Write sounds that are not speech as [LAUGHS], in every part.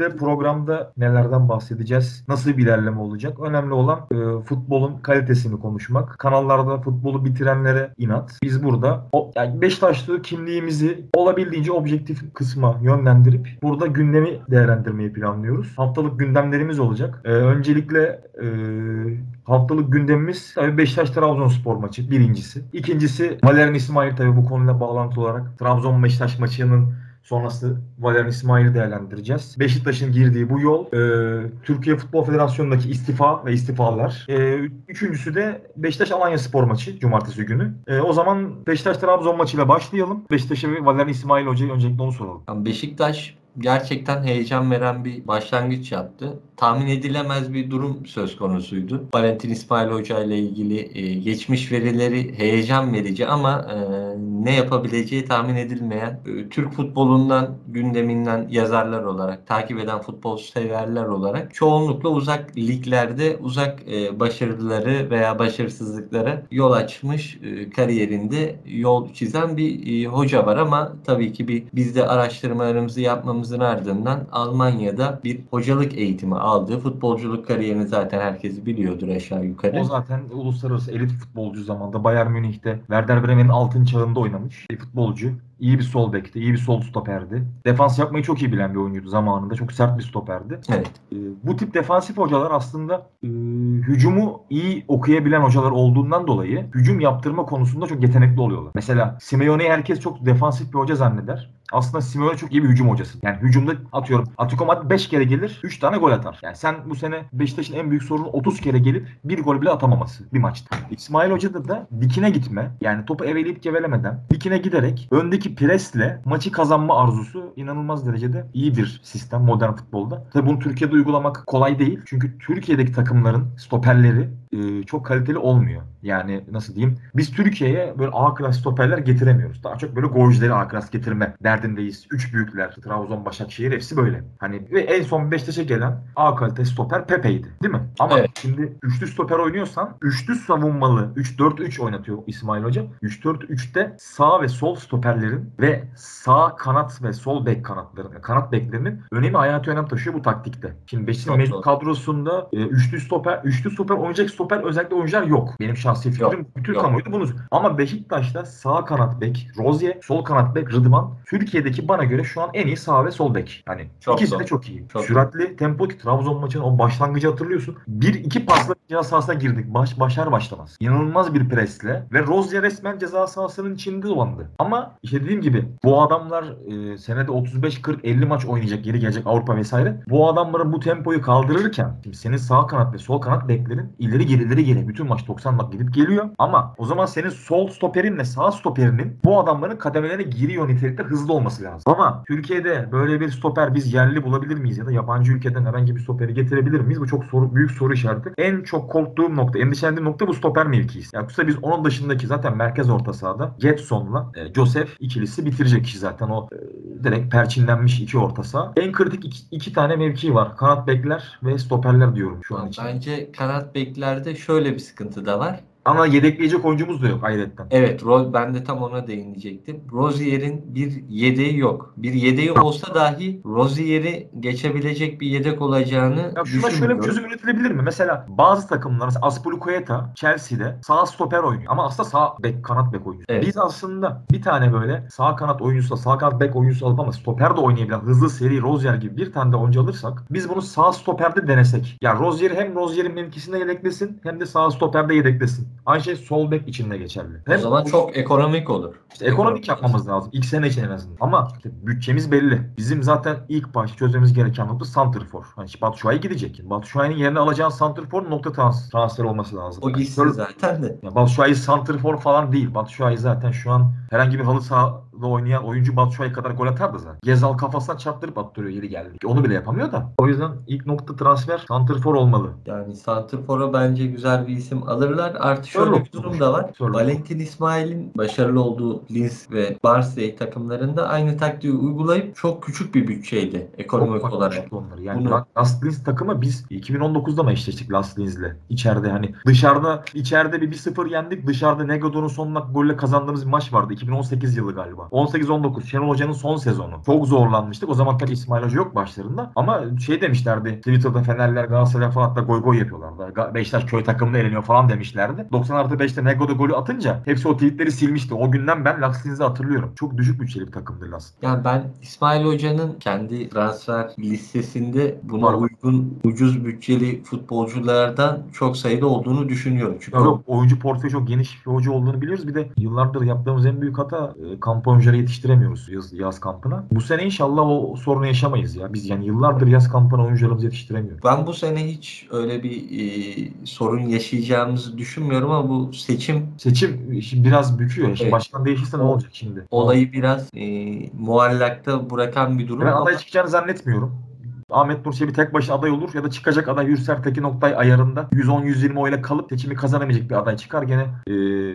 Ve programda nelerden bahsedeceğiz? Nasıl bir ilerleme olacak? Önemli olan e, futbolun kalitesini konuşmak. Kanallarda futbolu bitirenlere inat. Biz burada o, yani Beşiktaşlı kimliğimizi olabildiğince objektif kısma yönlendirip burada gündemi değerlendirmeyi planlıyoruz. Haftalık gündemlerimiz olacak. E, öncelikle e, haftalık gündemimiz tabii Beşiktaş-Trabzonspor maçı birincisi. İkincisi Valerian İsmail tabii bu konuyla bağlantılı olarak Trabzon-Beşiktaş maçının sonrası Valerian İsmail'i değerlendireceğiz. Beşiktaş'ın girdiği bu yol, e, Türkiye Futbol Federasyonu'ndaki istifa ve istifalar. E, üçüncüsü de Beşiktaş Alanya Spor maçı cumartesi günü. E, o zaman Beşiktaş Trabzon maçıyla başlayalım. Beşiktaş'a Valerian İsmail Hoca'ya öncelikle onu soralım. Beşiktaş gerçekten heyecan veren bir başlangıç yaptı. Tahmin edilemez bir durum söz konusuydu. Valentin İsmail Hoca ile ilgili e, geçmiş verileri heyecan verici ama e, ne yapabileceği tahmin edilmeyen e, Türk futbolundan, gündeminden yazarlar olarak, takip eden futbol severler olarak çoğunlukla uzak liglerde uzak e, başarıları veya başarısızlıklara yol açmış e, kariyerinde yol çizen bir e, hoca var ama tabii ki bir biz de araştırmalarımızı yapmamızın ardından Almanya'da bir hocalık eğitimi aldığı futbolculuk kariyerini zaten herkes biliyordur aşağı yukarı. O zaten uluslararası elit futbolcu zamanında Bayern Münih'te Werder Bremen'in altın çağında oynamış bir futbolcu. İyi bir sol bekti, iyi bir sol stoperdi. Defans yapmayı çok iyi bilen bir oyuncuydu zamanında. Çok sert bir stoperdi. Evet. Ee, bu tip defansif hocalar aslında e, hücumu iyi okuyabilen hocalar olduğundan dolayı hücum yaptırma konusunda çok yetenekli oluyorlar. Mesela Simeone'yi herkes çok defansif bir hoca zanneder. Aslında Simeone çok iyi bir hücum hocası. Yani hücumda atıyorum Atletico Madrid 5 kere gelir 3 tane gol atar. Yani sen bu sene Beşiktaş'ın en büyük sorunu 30 kere gelip bir gol bile atamaması bir maçta. İsmail Hoca'da da dikine gitme yani topu eveleyip gevelemeden dikine giderek öndeki presle maçı kazanma arzusu inanılmaz derecede iyi bir sistem modern futbolda. Tabi bunu Türkiye'de uygulamak kolay değil. Çünkü Türkiye'deki takımların stoperleri e, çok kaliteli olmuyor. Yani nasıl diyeyim? Biz Türkiye'ye böyle A klas stoperler getiremiyoruz. Daha çok böyle golcüleri A klas getirme derdindeyiz. Üç büyükler. Trabzon, Başakşehir hepsi böyle. Hani ve en son Beşiktaş'a gelen A kalite stoper Pepe'ydi. Değil mi? Ama Evet. şimdi üçlü stoper oynuyorsan üçlü savunmalı 3-4-3 oynatıyor İsmail Hoca. 3-4-3'te sağ ve sol stoperlerin ve sağ kanat ve sol bek kanatların, kanat beklerinin önemi hayati önem taşıyor bu taktikte. Şimdi Beşiktaş'ın mevcut kadrosunda e, üçlü stoper, üçlü stoper oynayacak stoper özellikle oyuncular yok. Benim şahsi fikrim Yok, bütün yok. kamuoyu bunu. Ama Beşiktaş'ta sağ kanat bek Rozier, sol kanat bek Rıdvan Türkiye'deki bana göre şu an en iyi sağ ve sol bek. Hani Çok ikisi doğru. de çok iyi. Çok Süratli, tempo ki Trabzon maçının o başlangıcı hatırlıyorsun. Bir iki pasla ceza sahasına girdik. Baş, başar başlamaz. İnanılmaz bir presle ve Rozier resmen ceza sahasının içinde dolandı. Ama işte dediğim gibi bu adamlar e, senede 35 40 50 maç oynayacak, geri gelecek Avrupa vesaire. Bu adamların bu tempoyu kaldırırken şimdi senin sağ kanat ve sol kanat beklerin ileri geri ileri geri bütün maç 90 dakika gidip geliyor. Ama o zaman senin sol stoperinle sağ stoperinin bu adamların kademelerine giriyor nitelikte hızlı olması lazım. Ama Türkiye'de böyle bir stoper biz yerli bulabilir miyiz ya da yabancı ülkeden herhangi bir stoperi getirebilir miyiz? Bu çok soru, büyük soru işareti. En çok korktuğum nokta, endişelendiğim nokta bu stoper mevkisi. Yani yoksa biz onun dışındaki zaten merkez orta sahada Getson'la e, Joseph ikilisi bitirecek kişi zaten o e, direkt perçinlenmiş iki orta saha. En kritik iki, iki tane mevki var. Kanat bekler ve stoperler diyorum şu an için. Bence kanat beklerde şöyle bir sıkıntı da var. Ama yedekleyecek oyuncumuz da yok ayrıca. Evet, ben de tam ona değinecektim. Rozier'in bir yedeği yok. Bir yedeği olsa dahi Rozier'i geçebilecek bir yedek olacağını Ya şuna şöyle bir çözüm üretilebilir mi? Mesela bazı takımlar mesela Azpilicueta Chelsea'de sağ stoper oynuyor ama aslında sağ bek kanat bek oyuncusu. Evet. Biz aslında bir tane böyle sağ kanat oyuncusu, sağ kanat bek oyuncusu alıp ama stoper de oynayabilen hızlı seri Rozier gibi bir tane de oyuncu alırsak biz bunu sağ stoperde denesek. Ya Rozier'i hem Rozier'in mevkisinde yedeklesin hem de sağ stoperde yedeklesin. Aynı şey sol bek için de geçerli. O Hem zaman çok ekonomik olur. işte ekonomik yapmamız lazım. İlk sene için en azından. Ama işte bütçemiz belli. Bizim zaten ilk başta çözmemiz gereken nokta Santrfor. Hani Batu Şuay gidecek. Batu Şuay'ın yerine alacağın Santrfor nokta trans transfer olması lazım. O gitsin Şöyle- zaten de. Ya Batu Şuay Santrfor falan değil. Batu Şuay zaten şu an herhangi bir halı sahada oynayan oyuncu Batu Şuay kadar gol atar da zaten. Gezal kafasına çarptırıp attırıyor yeri geldi. Onu bile yapamıyor da. O yüzden ilk nokta transfer Santrfor olmalı. Yani Santrfor'a bence güzel bir isim alırlar. Artı şöyle bir durum da var. Sorun. Valentin İsmail'in başarılı olduğu Linz ve Barnsley takımlarında aynı taktiği uygulayıp çok küçük bir bütçeydi ekonomik Çok olarak. farklı onları. Yani Bunu- Last Linz takımı biz 2019'da mı eşleştik Last Linz'le? İçeride hani dışarıda içeride bir 1-0 yendik. Dışarıda Negodo'nun son dakika golle kazandığımız bir maç vardı. 2018 yılı galiba. 18-19 Şenol Hoca'nın son sezonu. Çok zorlanmıştık. O zaman tabii İsmail Hoca yok başlarında. Ama şey demişlerdi. Twitter'da Fenerler Galatasaray falan hatta goy goy yapıyorlardı. Beşiktaş köy takımına eleniyor falan demişlerdi. 90 artı 5'te Nego'da golü atınca hepsi o tweetleri silmişti. O günden ben Lakslinz'i hatırlıyorum. Çok düşük bütçeli bir takımdı Laks. Yani ben İsmail Hoca'nın kendi transfer listesinde buna Var. uygun ucuz bütçeli futbolculardan çok sayıda olduğunu düşünüyorum. Çünkü Yok, yok, oyuncu portföyü çok geniş bir hoca olduğunu biliyoruz. Bir de yıllardır yaptığımız en büyük hata e, kamp oyuncuları yetiştiremiyoruz yaz, yaz kampına. Bu sene inşallah o sorunu yaşamayız ya. Biz yani yıllardır yaz kampına oyuncularımızı yetiştiremiyoruz. ben bu sene hiç öyle bir e, sorun yaşayacağımızı düşünmüyorum ama bu seçim Seçim biraz büküyor. Şimdi Evet. başkan değişirse ne olacak şimdi? olayı biraz e, muallakta bırakan bir durum Ben ama aday çıkacağını zannetmiyorum. Ahmet Nur tek başına aday olur ya da çıkacak aday Hürser Tekin Oktay ayarında 110-120 oyla kalıp seçimi kazanamayacak bir aday çıkar. Gene e,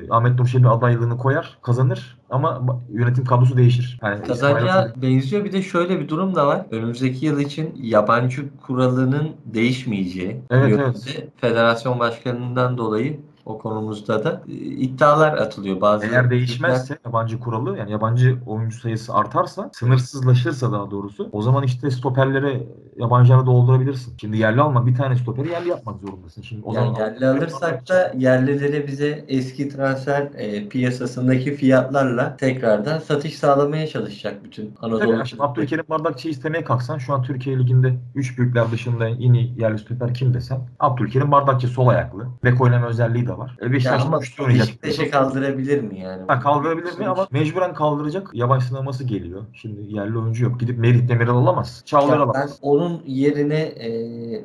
Ahmet Nur Çebi adaylığını koyar, kazanır ama yönetim kadrosu değişir. Yani Kazanacağı benziyor. Bir de şöyle bir durum da var. Önümüzdeki yıl için yabancı kuralının değişmeyeceği Evet, yönünde federasyon başkanından dolayı o konumuzda da e, iddialar atılıyor. Bazı Eğer değişmezse yabancı kuralı yani yabancı oyuncu sayısı artarsa sınırsızlaşırsa daha doğrusu o zaman işte stoperlere yabancıları doldurabilirsin. Şimdi yerli alma bir tane stoperi yerli yapmak zorundasın. Şimdi o yani zaman yerli alırsak da yerlilere bize eski transfer e, piyasasındaki fiyatlarla tekrardan satış sağlamaya çalışacak bütün Anadolu. Tabii, şimdi Abdülkerim Bardakçı'yı istemeye kalksan şu an Türkiye Ligi'nde 3 büyükler dışında en iyi yerli stoper kim desen Abdülkerim Bardakçı sol ayaklı. Bek oynama özelliği de var. E Ya Beşiktaş'ta ama oynayacak. Beşiktaş'a kaldırabilir mi yani? Ha, kaldırabilir mi ama mecburen kaldıracak. Yabancı sınavması geliyor. Şimdi yerli oyuncu yok. Gidip Merih Demiral alamaz. Çağlar Ya ben alamaz. onun yerine e,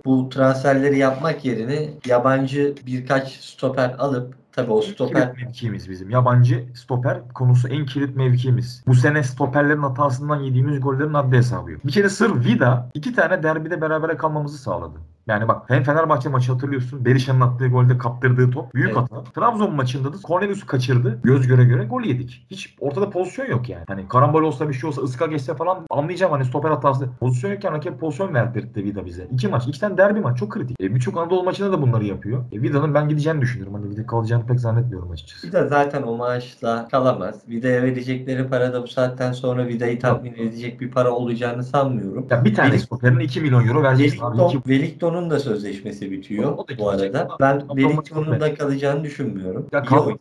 bu transferleri yapmak yerine yabancı birkaç stoper alıp tabii o stoper Kilit mevkimiz bizim. Yabancı stoper konusu en kilit mevkimiz. Bu sene stoperlerin hatasından yediğimiz gollerin adli hesabı yok. Bir kere sırf Vida iki tane derbide berabere kalmamızı sağladı. Yani bak hem Fenerbahçe maçı hatırlıyorsun. Berisha'nın attığı golde kaptırdığı top. Büyük Evet. hata. Trabzon maçında da Cornelius'u kaçırdı. Göz göre göre gol yedik. Hiç ortada pozisyon yok yani. Hani karambol olsa bir şey olsa ıska geçse falan anlayacağım hani stoper hatası. Pozisyon yokken rakip pozisyon verdirdi Vida bize. İki maç. iki tane derbi maç. Çok kritik. E, Birçok Anadolu maçında da bunları yapıyor. E, Vida'nın ben gideceğini düşünüyorum. Hani Vida kalacağını pek zannetmiyorum açıkçası. Vida zaten o maaşla kalamaz. Vida'ya verecekleri para da bu saatten sonra Vida'yı tatmin edecek bir para olacağını sanmıyorum. Ya bir tane Wellington- stoperin 2 milyon euro vereceksin abi. Wellington, Wellington'un da sözleşmesi bitiyor O da bu arada. ama Ben maçı da kalacağını düşünmüyorum. Ya ama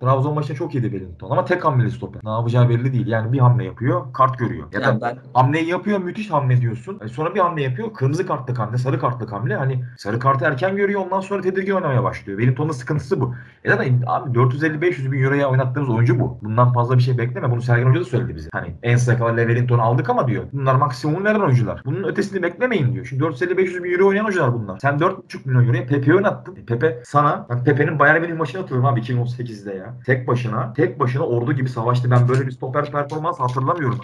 Trabzon maçında çok iyiydi Wellington ama tek hamleli stoper. Ne yapacağı belli değil. Yani bir hamle yapıyor, kart görüyor. Ya yani da ben hamleyi yapıyor, müthiş hamle diyorsun. E sonra bir hamle yapıyor, kırmızı kartlık hamle, sarı kartlık hamle. Hani sarı kartı erken görüyor, ondan sonra tedirgin oynamaya başlıyor. Wellington'un sıkıntısı bu. E zaten abi 450-500 bin euroya oynattığımız oyuncu bu. Bundan fazla bir şey bekleme. Bunu Sergen Hoca da söyledi bize. Hani en sakalarla Wellington'u aldık ama diyor. Bunlar maksimum veren oyuncular. Bunun ötesini beklemeyin diyor. Şimdi 450-500 bin euro oynayan oyuncular bunlar. Sen 4,5 milyon euroya Pepe'yi oynattın. E Pepe sana, ben Pepe'nin Bayern Münih maçını hatırlıyorum abi 2038'de ya. Tek başına, tek başına ordu gibi savaştı. Ben böyle bir stoper performans hatırlamıyorum.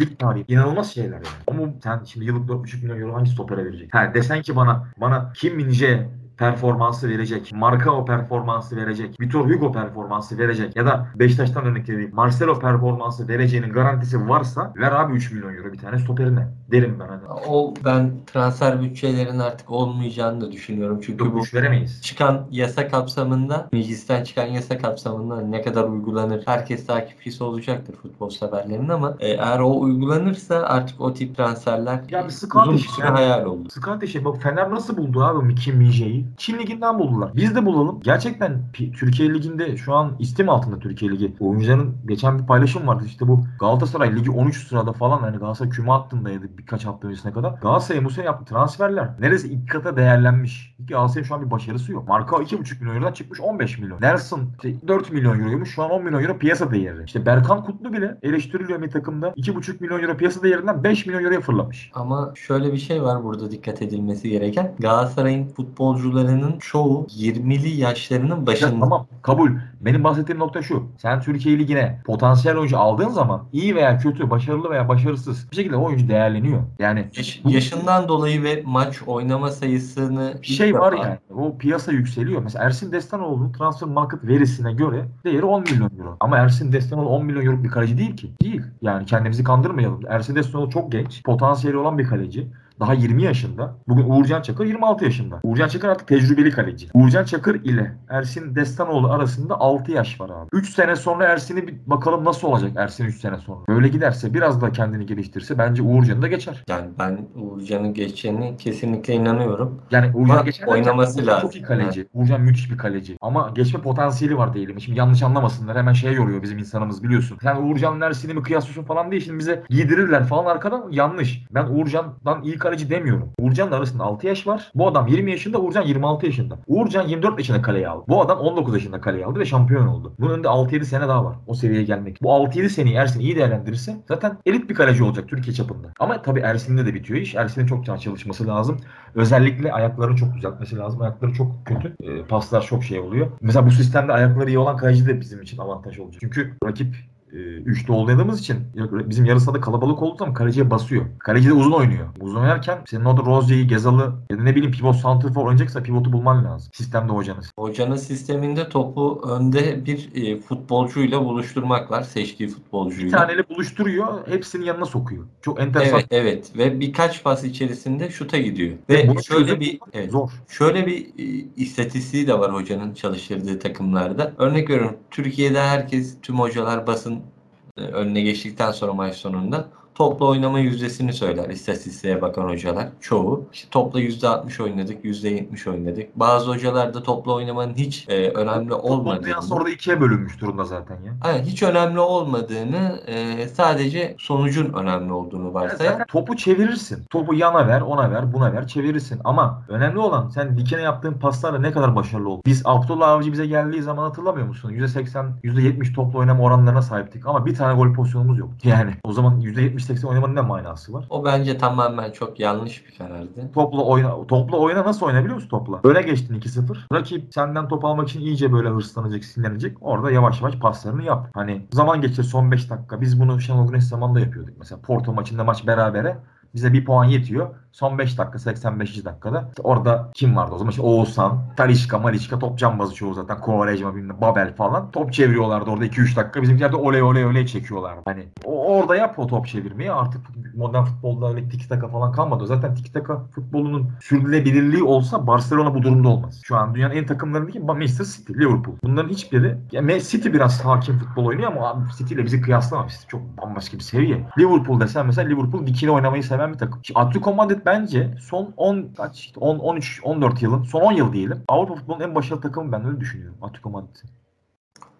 Lig tarihi. İnanılmaz şeyler yani. Ama sen şimdi yıllık 4,5 milyon euro hangi stopere verecek? Ha desen ki bana, bana Kim Minje performansı verecek, Marcao performansı verecek, Vitor Hugo performansı verecek ya da Beşiktaş'tan örnek vereyim Marcelo performansı vereceğinin garantisi varsa ver abi 3 milyon euro bir tane stoperine derim ben hani. o ben transfer bütçelerinin artık olmayacağını da düşünüyorum. Çünkü Yok bu veremeyiz. çıkan yasa kapsamında, meclisten çıkan yasa kapsamında ne kadar uygulanır herkes takipçisi olacaktır futbol severlerinin ama e, eğer o uygulanırsa artık o tip transferler Ya bir sıkıntı uzun bir süre yani. hayal oldu. Sıkıntı şey bak Fener nasıl buldu abi Kim Minje'yi? Çin Ligi'nden buldular. Biz de bulalım. Gerçekten Türkiye Ligi'nde şu an istim altında Türkiye Ligi. Oyuncuların geçen bir paylaşım vardı. İşte bu Galatasaray Ligi 13 sırada falan hani Galatasaray küme hattındaydı birkaç hafta öncesine kadar. Galatasaray bu sene yaptığı transferler neredeyse ilk kata değerlenmiş. Galatasaray'ın şu an bir başarısı yok. Marka 2,5 milyon eurodan çıkmış 15 milyon. Nelson işte 4 milyon euroymuş. Şu an 10 milyon euro piyasa değeri. İşte Berkan Kutlu bile eleştiriliyor bir takımda. 2,5 milyon euro piyasa değerinden 5 milyon euroya fırlamış. Ama şöyle bir şey var burada dikkat edilmesi gereken. Galatasaray'ın futbolcularının çoğu 20'li yaşlarının Ya başında. tamam kabul. Benim bahsettiğim nokta şu. Sen Türkiye Ligi'ne potansiyel oyuncu aldığın zaman iyi veya kötü, başarılı veya başarısız bir şekilde oyuncu değerleniyor. Yani Yaş- yaşından dolayı ve maç oynama sayısını bir şey var yani. O piyasa yükseliyor. Mesela Ersin Destanoğlu'nun transfer market verisine göre değeri 10 milyon euro. Ama Ersin Destanoğlu 10 milyon euro bir kaleci değil ki. Değil. Yani kendimizi kandırmayalım. Ersin Destanoğlu çok genç. Potansiyeli olan bir kaleci. Daha 20 yaşında. Bugün Uğurcan Çakır 26 yaşında. Uğurcan Çakır artık tecrübeli kaleci. Uğurcan Çakır ile Ersin Destanoğlu arasında 6 yaş var abi. 3 sene sonra Ersin'i bir bakalım nasıl olacak Ersin 3 sene sonra. Böyle giderse biraz da kendini geliştirse bence Uğurcan'ı da geçer. Yani ben Uğurcan'ın geçeceğini kesinlikle inanıyorum. Yani Uğurcan geçer oynaması Uğurcan lazım. Çok iyi kaleci. Uğurcan müthiş bir kaleci. Ama geçme potansiyeli var diyelim. Şimdi yanlış anlamasınlar. Hemen şeye yoruyor bizim insanımız biliyorsun. Sen Uğurcan'la Ersin'i mi kıyaslıyorsun falan diye şimdi bize giydirirler falan arkadan yanlış. Ben Uğurcan'dan iyi kaleci demiyorum. Uğurcan'la arasında 6 yaş var. Bu adam 20 yaşında, Uğurcan 26 yaşında. Uğurcan 24 yaşında kaleye aldı. Bu adam 19 yaşında kaleye aldı ve şampiyon oldu. Bunun önünde 6-7 sene daha var o seviyeye gelmek. Bu 6-7 seneyi Ersin iyi değerlendirirse zaten elit bir kaleci olacak Türkiye çapında. Ama tabii Ersin'de de bitiyor iş. Ersin'in çok can çalışması lazım. Özellikle ayaklarını çok düzeltmesi lazım. Ayakları çok kötü. E, paslar çok şey oluyor. Mesela bu sistemde ayakları iyi olan kaleci de bizim için avantaj olacak. Çünkü rakip e, üçlü oynadığımız için bizim yarı sahada kalabalık olduğu zaman kaleciye basıyor. Kaleci de uzun oynuyor. Uzun oynarken senin orada Rozier'i, Gezal'ı ya da ne bileyim pivot santrfor oynayacaksa pivotu bulman lazım. Sistemde hocanız. Hocanın sisteminde topu önde bir e, futbolcuyla buluşturmak var. Seçtiği Bir futbolcuyla. taneyle buluşturuyor. Hepsinin yanına sokuyor. Çok enteresan. Evet, evet ve birkaç pas içerisinde şuta gidiyor. Ve Ve şöyle bir evet, Zor. şöyle bir e, istatistiği de var hocanın çalıştırdığı takımlarda. Örnek veriyorum Türkiye'de herkes tüm hocalar basın önüne geçtikten sonra maç sonunda topla oynama yüzdesini söyler istatistiğe bakan hocalar. Çoğu. İşte topla %60 oynadık, %70 oynadık. Bazı hocalar da topla oynamanın hiç e, önemli olmadığını. dünyası orada ikiye bölünmüş durumda zaten ya. Aynen, hiç önemli olmadığını e, sadece sonucun önemli olduğunu varsayan Zaten topu çevirirsin. Topu yana ver, ona ver, buna ver, çevirirsin. Ama önemli olan sen dikene yaptığın paslarla ne kadar başarılı ol. Biz Abdullah Avcı bize geldiği zaman hatırlamıyor musun? %80, %70 toplu oynama oranlarına sahiptik. Ama bir tane gol pozisyonumuz yok. Yani o zaman %70-80 oynamanın ne manası var? o bence tamamen çok yanlış bir karardı. Topla oyna, topla oyna nasıl oyna biliyor musun topla? Öne geçtin 2-0. Rakip senden top almak için iyice böyle hırslanacak, sinirlenecek. Orada yavaş yavaş paslarını yap. Hani zaman geçti son 5 dakika. Biz bunu Şenol Güneş zamanında yapıyorduk. Mesela Porto maçında maç berabere. Bize bir puan yetiyor. Son 5 dakika 85. dakikada. İşte orada kim vardı o zaman? İşte Oğuzhan, Talişka, Malişka top cambazı çoğu zaten. Kovarejma bilmem Babel falan. Top çeviriyorlardı orada 2-3 dakika. Bizimkiler de oley oley oley çekiyorlardı. Hani orada yap o top çevirmeyi. Artık modern futbolda öyle tiki taka falan kalmadı. Zaten tiki taka futbolunun sürdürülebilirliği olsa Barcelona bu durumda olmaz. Şu an dünyanın en takımlarındaki Manchester City, Liverpool. Bunların hiçbiri ya City biraz hakim futbol oynuyor ama City ile bizi kıyaslama. Çok bambaşka bir seviye. Liverpool desen mesela Liverpool dikine oynamayı seven bir takım. Şimdi Atletico Madrid bence son 10 kaç işte 10 13 14 yılın son 10 yıl diyelim. Avrupa futbolunun en başarılı takımı ben öyle düşünüyorum. Atletico Madrid.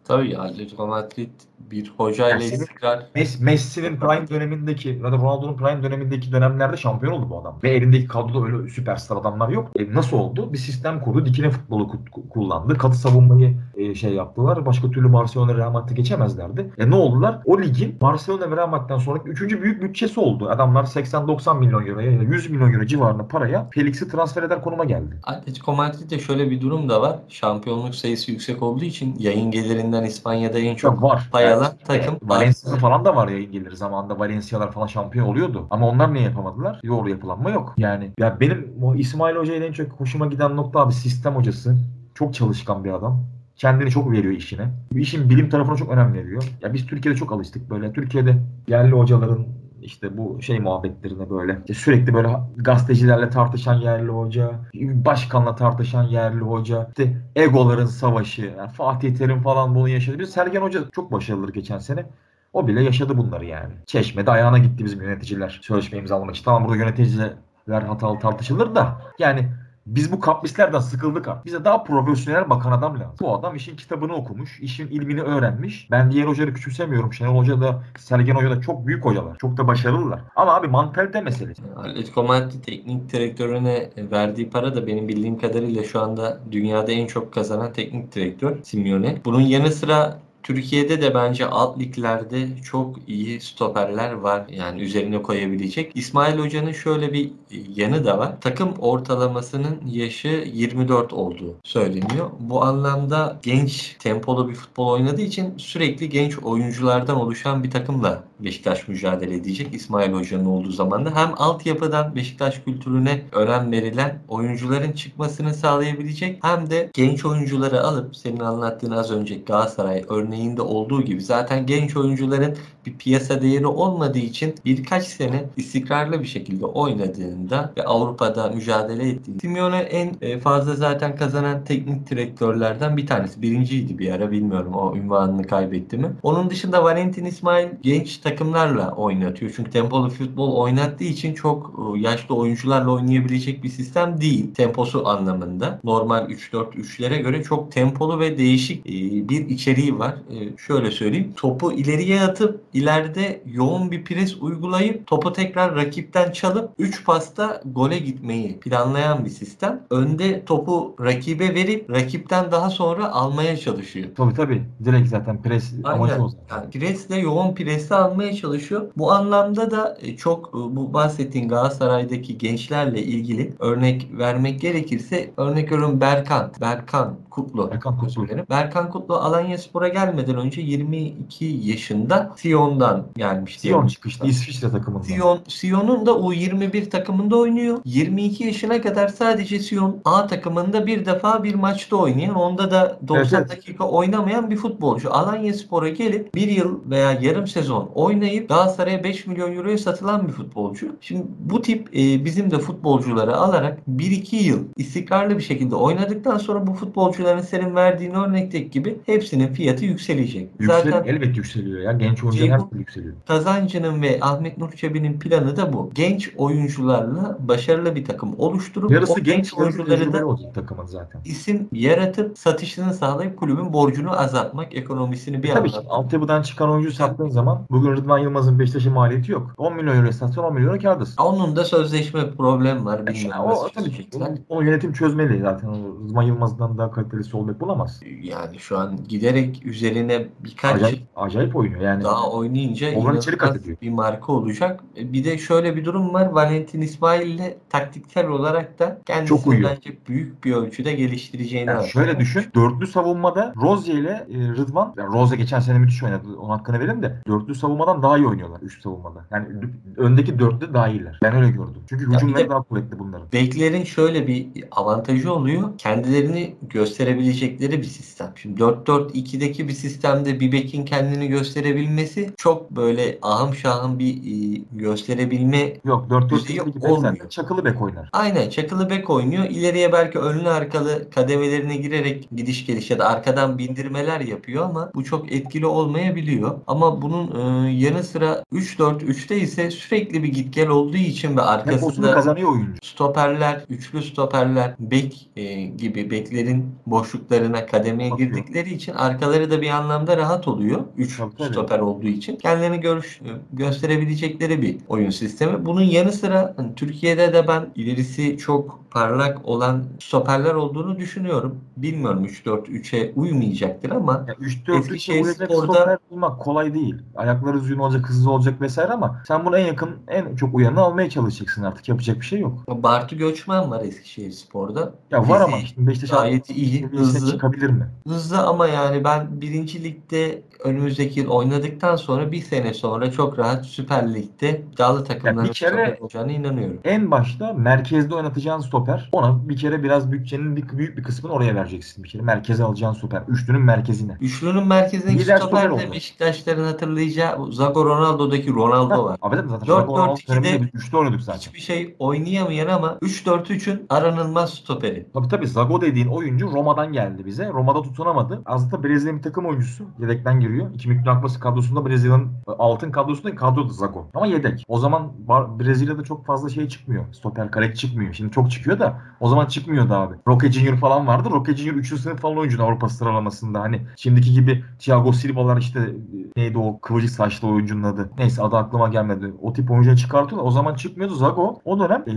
Tabii Atletico Madrid bir hocayla Yani senin- istikrar Mes- Messi'nin prime dönemindeki ya da Ronaldo'nun prime dönemindeki dönemlerde şampiyon oldu bu adam. Ve elindeki kadroda öyle süperstar adamlar yok. E, nasıl oldu? Bir sistem kurdu. Dikine futbolu ku- kullandı. Katı savunmayı e, şey yaptılar. Başka türlü Barcelona Real Madrid'i geçemezlerdi. E ne oldular? O ligin Barcelona ve Real Madrid'den sonraki üçüncü büyük bütçesi oldu. Adamlar 80-90 milyon euroya ya da 100 milyon euro civarında paraya Felix'i transfer eder konuma geldi. Atletico Madrid'de şöyle bir durum da var. Şampiyonluk sayısı yüksek olduğu için yayın gelirinden İspanya'da en çok var. pay alan Evet. takım var. Valencia falan da var yayın geliri. Zamanında Valencia'lar falan şampiyon oluyordu. Ama onlar niye yapamadılar? Doğru yapılanma yok. Yani ya benim o İsmail Hoca ile en çok hoşuma giden nokta abi sistem hocası. Çok çalışkan bir adam. Kendini çok veriyor işine. İşin bilim tarafına çok önem veriyor. Ya biz Türkiye'de çok alıştık böyle. Türkiye'de yerli hocaların işte bu şey muhabbetlerine böyle işte sürekli böyle gazetecilerle tartışan yerli hoca, başkanla tartışan yerli hoca, işte egoların savaşı, yani Fatih Terim falan bunu yaşadı. Bir Sergen Hoca çok başarılıdır geçen sene. O bile yaşadı bunları yani. Çeşme'de ayağına gitti bizim yöneticiler sözleşme imzalamak için. Tamam burada yöneticiler hatalı tartışılır da yani biz bu kaprislerden sıkıldık artık. Bize daha profesyonel bakan adam lazım. Bu adam işin kitabını okumuş, işin ilmini öğrenmiş. Ben diğer hocaları küçümsemiyorum. Şenol Hoca da, Sergen Hoca da çok büyük hocalar. Çok da başarılılar. Ama abi mantalite meselesi. Atletico Madrid teknik direktörüne verdiği para da benim bildiğim kadarıyla şu anda dünyada en çok kazanan teknik direktör Simeone. Bunun yanı sıra Türkiye'de de bence alt liglerde çok iyi stoperler var. Yani üzerine koyabilecek. İsmail Hoca'nın şöyle bir yanı da var. Takım ortalamasının yaşı 24 olduğu söyleniyor. Bu anlamda genç tempolu bir futbol oynadığı için sürekli genç oyunculardan oluşan bir takımla Beşiktaş mücadele edecek. İsmail Hoca'nın olduğu zamanda hem altyapıdan Beşiktaş kültürüne önem verilen oyuncuların çıkmasını sağlayabilecek hem de genç oyuncuları alıp senin anlattığın az önce Galatasaray örneği örneğinde olduğu gibi zaten genç oyuncuların bir piyasa değeri olmadığı için birkaç sene istikrarlı bir şekilde oynadığında ve Avrupa'da mücadele ettiğinde Simeone en e, fazla zaten kazanan teknik direktörlerden bir tanesi. Birinciydi bir ara bilmiyorum o ünvanını kaybetti mi. Onun dışında Valentin İsmail genç takımlarla oynatıyor. Çünkü tempolu futbol oynattığı için çok e, yaşlı oyuncularla oynayabilecek bir sistem değil. Temposu anlamında. Normal 3-4-3'lere göre çok tempolu ve değişik e, bir içeriği var. E, şöyle söyleyeyim. Topu ileriye atıp ileride yoğun bir pres uygulayıp topu tekrar rakipten çalıp 3 pasta gole gitmeyi planlayan bir sistem. Önde topu rakibe verip rakipten daha sonra almaya çalışıyor. Tabii tabii. Direkt zaten pres amacı Aynen. o zaten. Yani presle yoğun presle almaya çalışıyor. Bu anlamda da e, çok e, bu bahsettiğin Galatasaray'daki gençlerle ilgili örnek vermek gerekirse örnek veriyorum Berkan. Berkan Kutlu. Berkan Kutlu. Berkan Kutlu Alanyaspor'a gelmeden önce 22 yaşında Sion'dan gelmişti. Sion çıkışlı İsviçre takımından. Sion, Sion'un da U21 takımında oynuyor. 22 yaşına kadar sadece Sion A takımında bir defa bir maçta oynayan, onda da 90 Evet, dakika oynamayan bir futbolcu. Alanyaspor'a gelip bir yıl veya yarım sezon oynayıp Galatasaray'a 5 milyon euroya satılan bir futbolcu. Şimdi bu tip e, bizim de futbolcuları alarak 1-2 yıl istikrarlı bir şekilde oynadıktan sonra bu futbolcuların senin verdiğin örnekteki gibi hepsinin fiyatı yükselecek. Yüksel, Zaten elbet yükseliyor ya. Genç oyuncular her türlü yükseliyor. Kazancı'nın ve Ahmet Nur Çebi'nin planı da bu. Genç oyuncularla başarılı bir takım oluşturup Yarısı o genç, yarısı oyuncuları da olacak takımın zaten. isim yaratıp satışını sağlayıp kulübün borcunu azaltmak, ekonomisini bir Tabii anlamda. ki altyapıdan çıkan oyuncu sattığın zaman bugün Rıdvan Yılmaz'ın Beşiktaş'ın maliyeti yok. 10 milyon euro satsan 10 milyon euro kârdasın. Onun da sözleşme problem var. Ya Bilmiyorum o nasıl tabii ki. Onu, onu yönetim çözmeli zaten. O Rıdvan Yılmaz'dan daha kaliteli sol bek bulamaz. Yani şu an giderek üzerine birkaç Acayip, acayip oynuyor yani. daha oynayınca Oğlan içeri kat ediyor. bir marka olacak. E, Bir de şöyle bir durum var. Valentin İsmail ile taktiksel olarak da kendisini bence büyük bir ölçüde geliştireceğini Yani şöyle düşün. Dörtlü savunmada Rozier ile e, Rıdvan, yani Rozier geçen sene müthiş oynadı. Onun hakkını verelim de. Dörtlü savunmadan daha iyi oynuyorlar. Üçlü savunmada. Yani öndeki dörtlü daha iyiler. Ben öyle gördüm. Çünkü hücumları daha kuvvetli bunların. Beklerin şöyle bir avantajı oluyor. Kendilerini gösterebilecekleri bir sistem. Şimdi 4-4-2'deki bir sistemde bir bekin kendini gösterebilmesi çok böyle ahım şahım bir e, gösterebilme Yok 4 4 Düzeyi 2 bek olmuyor. zaten çakılı bek oynar. Aynen çakılı bek oynuyor. İleriye belki önlü arkalı kademelerine girerek gidiş geliş ya da arkadan bindirmeler yapıyor ama bu çok etkili olmayabiliyor. Ama bunun e, yanı sıra 3-4-3'te ise sürekli bir git gel olduğu için ve arkasında kazanıyor oyuncu. stoperler, üçlü stoperler, bek e, gibi beklerin boşluklarına kademeye Bakıyor. girdikleri için arkaları da bir anlamda rahat oluyor. 3 Tabii, tabii. stoper olduğu için. Kendilerini görüş, gösterebilecekleri bir oyun sistemi. Bunun yanı sıra hani Türkiye'de de ben ilerisi çok parlak olan stoperler olduğunu düşünüyorum. Bilmiyorum 3-4-3'e uymayacaktır ama Yani 3 4 3 Eskişehir Spor'da- stoper bulmak kolay değil. Ayakları düzgün olacak, hızlı olacak vesaire ama sen buna en yakın, en çok uyanını almaya çalışacaksın artık. Yapacak bir şey yok. Bartu Göçmen var Eskişehir Spor'da. Ya var ama Fiziği şimdi Beşiktaş Gayet iyi, seviyesine hızlı. çıkabilir mi? Hızlı ama yani ben birinci ligde önümüzdeki yıl oynadıktan sonra bir sene sonra çok rahat Süper Lig'de iddialı takımların bir kere- olacağına inanıyorum. En başta merkezde oynatacağın stoper. Ona bir kere biraz bütçenin bir, büyük bir kısmını oraya vereceksin. Bir kere merkeze alacağın stoper. Üçlünün merkezine. Üçlünün merkezindeki Lider stoper de Beşiktaşların hatırlayacağı Zago Ronaldo'daki Ronaldo var. Abi zaten ikide döneminde biz üçlü oynadık zaten. Hiçbir şey oynayamayan ama 3-4-3'ün aranılmaz stoperi. Tabii tabii Zago dediğin oyuncu Roma'dan geldi bize. Roma'da tutunamadı. Aslında Brezilya bir takım oyuncusu. Yedekten giriyor. 2000 Dünya Kupası kadrosunda Brezilya'nın e, altın kadrosunda kadrodu Zago. Ama yedek. O zaman Brezilya'da çok fazla şey çıkmıyor. Stoper kalek çıkmıyor. Şimdi çok çıkıyor da o zaman çıkmıyordu abi. Roque Junior falan vardı. Roque Junior 3. sınıf falan oyuncu Avrupa sıralamasında. Hani şimdiki gibi Thiago Silva'lar işte e, neydi o kıvırcık saçlı oyuncunun adı. Neyse adı aklıma gelmedi. O tip oyuncuları çıkartıyorlar. O zaman çıkmıyordu Zago. O dönem e,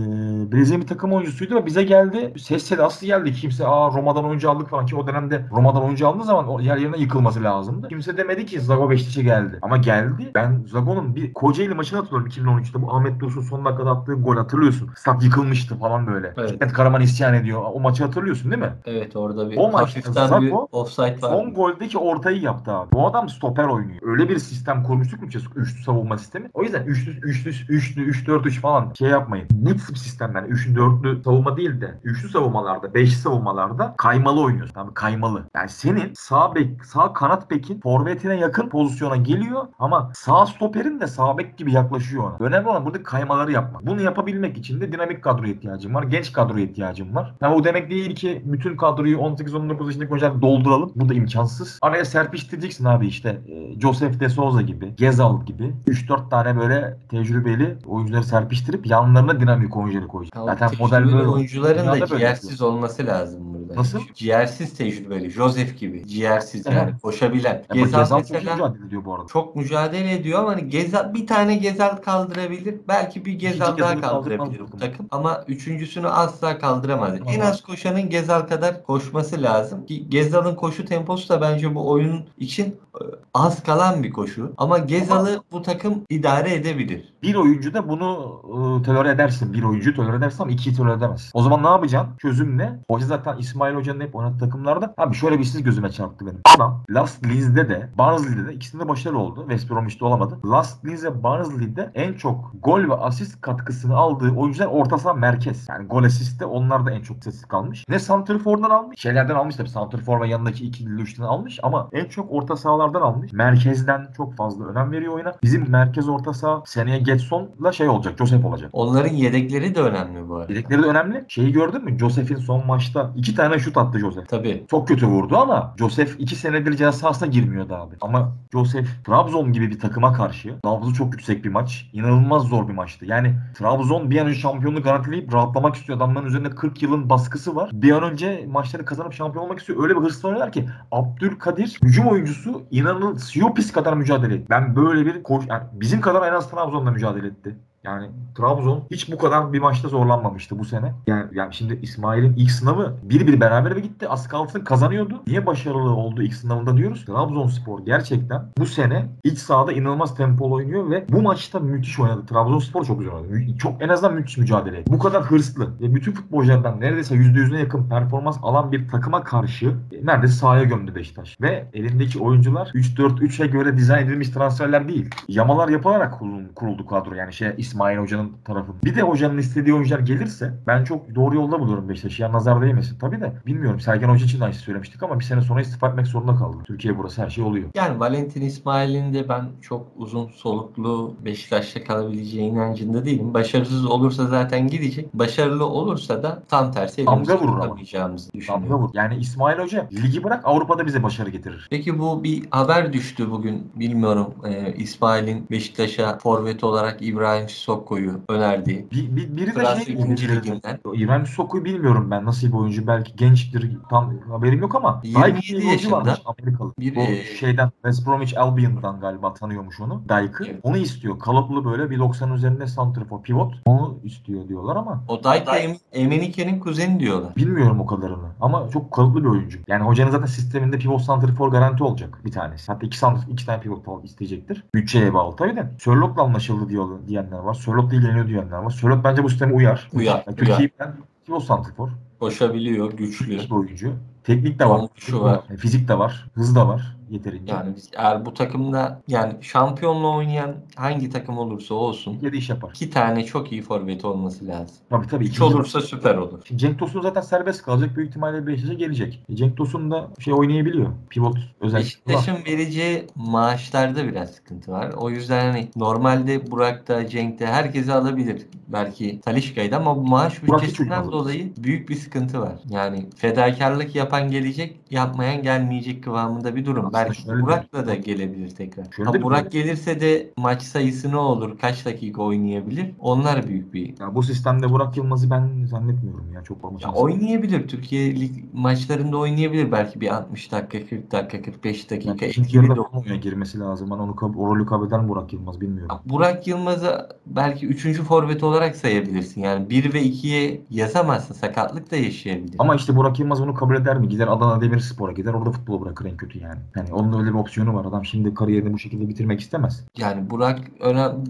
Brezilya bir takım oyuncusuydu ve bize geldi. Ses sedası geldi. Kimse aa Roma'dan oyuncu aldık falan ki o dönemde Roma'dan oyuncu aldığı zaman o yer yerine yıkılması lazımdı. Kimse demedi ki Zago Beşiktaş'a geldi. Ama geldi. Ben Zago'nun bir Kocaeli maçını hatırlıyorum 2013'te. Bu Ahmet Dursun son dakikada attığı gol hatırlıyorsun. Stat yıkılmıştı falan böyle. Evet. Hikmet Karaman isyan ediyor. O maçı hatırlıyorsun değil mi? Evet orada bir O maçta hafiften bir Zago offside var. Son goldeki ortayı yaptı abi. Bu adam stoper oynuyor. Öyle bir sistem kurmuştuk mu? Üçlü savunma sistemi. O yüzden üçlü, üçlü, üçlü, üç, dört, üç falan şey yapmayın. Bu tip sistemler üçlü, dörtlü savunma değil de üçlü savunmalarda, beşli savunmalarda kaymalı oynuyorsun. Mı? kaymalı. Yani senin sağ bek, sağ kanat bekin forvetine yakın pozisyona geliyor ama sağ stoperin de sağ bek gibi yaklaşıyor ona. Önemli olan burada kaymaları yapmak. Bunu yapabilmek için de dinamik kadroya ihtiyacım var. Genç kadroya ihtiyacım var. Yani o demek değil ki bütün kadroyu 18-19 yaşındaki oyuncular dolduralım. Bu da imkansız. Araya serpiştireceksin abi işte. E, Joseph de Souza gibi, Gezal gibi 3-4 tane böyle tecrübeli oyuncuları serpiştirip yanlarına dinamik oyuncuları koyacaksın. Zaten model böyle. oyuncuların da böyle ciğersiz olması lazım burada. Nasıl? Ciğersiz tecrübeli. Joseph gibi. Ciğersiz Evet. yani. Koşabilen. Ya bu Gezal çok mücadele ediyor bu arada. çok mücadele ediyor ama hani Gezal, bir tane Gezal kaldırabilir. Belki bir Gezal daha kaldırabilir bu takım. Ama üçüncüsünü asla kaldıramaz. En Kaldıramaz. az koşanın Gezal kadar koşması lazım. Ki Gezal'ın koşu temposu da bence bu oyunun için e, az kalan bir koşu. Ama Gezal'ı bu takım idare edebilir. Bir oyuncu da bunu e, tolere edersin. Bir oyuncu tolere edersin ama ikiyi tolere edemezsin. O zaman ne yapacaksın? Çözüm ne? Hoca zaten İsmail Hoca'nın hep oynattığı takımlarda abi şöyle bir siz gözüme çarptı benim. Adam Last Linz'de de Barnsley'de de ikisinde başarılı oldu. West Bromwich'te olamadı. Last Linz ve Barnsley'de en çok gol ve asist katkısını aldığı oyuncular orta saha merkez. Yani gol asiste onlar da en çok sessiz kalmış. Ne Santrfor'dan almış. Şeylerden almış tabii. Santrfor ve yanındaki ikili üçten almış ama en çok orta sahalardan almış. Merkezden çok fazla önem veriyor oyuna. Bizim merkez orta saha seneye Getson'la şey olacak. Joseph olacak. Onların yedekleri de önemli bu arada. Yedekleri de önemli. Şeyi gördün mü? Joseph'in son maçta iki tane şut attı Joseph. Tabii. Çok kötü vurdu ama Joseph iki senedir ceza sahasına girmiyordu abi. Ama Joseph Trabzon gibi bir takıma karşı nabzı çok yüksek bir maç. İnanılmaz zor bir maçtı. Yani Trabzon bir an önce şampiyonluğu garantileyip rahatlamak istiyor. Adamların üzerinde 40 yılın baskısı var. Bir an önce maçları kazanıp şampiyon olmak istiyor. Öyle bir hırsla oynuyorlar ki Abdülkadir hücum oyuncusu inanılmaz Siopis kadar mücadele etti. Ben böyle bir koş yani bizim kadar en az Trabzon'da mücadele etti. Yani Trabzon hiç bu kadar bir maçta zorlanmamıştı bu sene. Yani, yani şimdi İsmail'in ilk sınavı bir bir beraber gitti. Az kalsın kazanıyordu. Niye başarılı oldu ilk sınavında diyoruz. Trabzonspor gerçekten bu sene iç sahada inanılmaz tempolu oynuyor ve bu maçta müthiş oynadı. Trabzonspor çok güzel oynadı. Çok en azından müthiş mücadele etti. Bu kadar hırslı ve bütün futbolculardan neredeyse %100'üne yakın performans alan bir takıma karşı e, neredeyse sahaya gömdü Beşiktaş. Ve elindeki oyuncular 3-4-3'e göre dizayn edilmiş transferler değil. Yamalar yapılarak kuruldu kadro. Yani şey İsmail Hoca'nın tarafında. Bir de hocanın istediği oyuncular gelirse ben çok doğru yolda buluyorum Beşiktaş'ı. Ya nazar değmesin. Tabii de bilmiyorum. Sergen Hoca için de aynı söylemiştik ama bir sene sonra istifa etmek zorunda kaldı. Türkiye burası her şey oluyor. Yani Valentin İsmail'in de ben çok uzun soluklu Beşiktaş'ta kalabileceği inancında değilim. Başarısız olursa zaten gidecek. Başarılı olursa da tam tersi Damga vurur ama. tutamayacağımızı Damga düşünüyorum. vur. Yani İsmail Hoca ligi bırak Avrupa'da bize başarı getirir. Peki bu bir haber düştü bugün. Bilmiyorum. Ee, İsmail'in Beşiktaş'a forvet olarak İbrahim Sokko'yu önerdiği. Bir, bir- biri de şey ikinci liginden. İbrahim Soku'yu bilmiyorum ben nasıl bir oyuncu. Belki gençtir tam haberim yok ama 27 Dijk diye bir oyuncu yaşında. varmış Amerikalı. Bir, Bu e, şeyden West Bromwich Albion'dan galiba tanıyormuş onu. Dyk'ı. Evet. Onu istiyor. Kalıplı böyle bir 90 üzerinde santrafor pivot. Onu istiyor diyorlar ama O Dayka Em- Emenike'nin kuzeni diyorlar. bilmiyorum o kadarını. Ama çok kalıplı bir oyuncu. Yani hocanın zaten sisteminde pivot santrafor garanti olacak bir tanesi. Hatta iki, santrafor, iki tane pivot isteyecektir. Bütçeye bağlı tabii de. Sörlot'la anlaşıldı diyor, diyenler var. Sörlot'la ilgileniyor diyenler var. Sörlot bence bu sisteme uyar. Uyar, Yani uyar. Türkiye'yi ben pivot santrafor. Koşabiliyor, güçlü. Bir oyuncu. Teknik de var. Olmuşu var. Fizik de var. Hız da var yeterince. Yani biz eğer bu takımda yani şampiyonla oynayan hangi takım olursa olsun Türkiye'de iş yapar. iki tane çok iyi forvet olması lazım. Tabii tabii. İkinci- olursa süper olur. Şimdi Cenk Tosun zaten serbest kalacak. Büyük ihtimalle Beşiktaş'a gelecek. E, Cenk Tosun da şey oynayabiliyor. Pivot özellikle. Beşiktaş'ın vereceği maaşlarda biraz sıkıntı var. O yüzden hani normalde Burak'ta, Cenk'te herkesi alabilir. Belki Talişka'ydı ama bu maaş bütçesinden dolayı büyük bir sıkıntı var. Yani fedakarlık yapan gelecek, yapmayan gelmeyecek kıvamında bir durum. Aslında Belki şöyle Burak'la da gelebilir tekrar. Şöyle Ha, Burak durum. gelirse de maç sayısı ne olur, kaç dakika oynayabilir? Onlar büyük bir Ya bu sistemde Burak Yılmaz'ı ben zannetmiyorum ya. Çok olma ya oynayabilir. Türkiye lig maçlarında oynayabilir belki bir 60 dakika, 40 dakika, 45 dakika, Yani 50 ikinci yarıda girmesi lazım. Ben onu o rolü kabul eder mi Burak Yılmaz bilmiyorum. Burak Yılmaz'ı belki 3. forvet olarak sayabilirsin. Yani 1 ve 2'ye yazamazsın. Sakatlık da yaşayabilir. Ama işte Burak Yılmaz onu kabul eder mi? Gider Adana Demirspor'a gider. Orada futbolu bırakır en kötü yani. Yani onun öyle bir opsiyonu var. Adam şimdi kariyerini bu şekilde bitirmek istemez. Yani Burak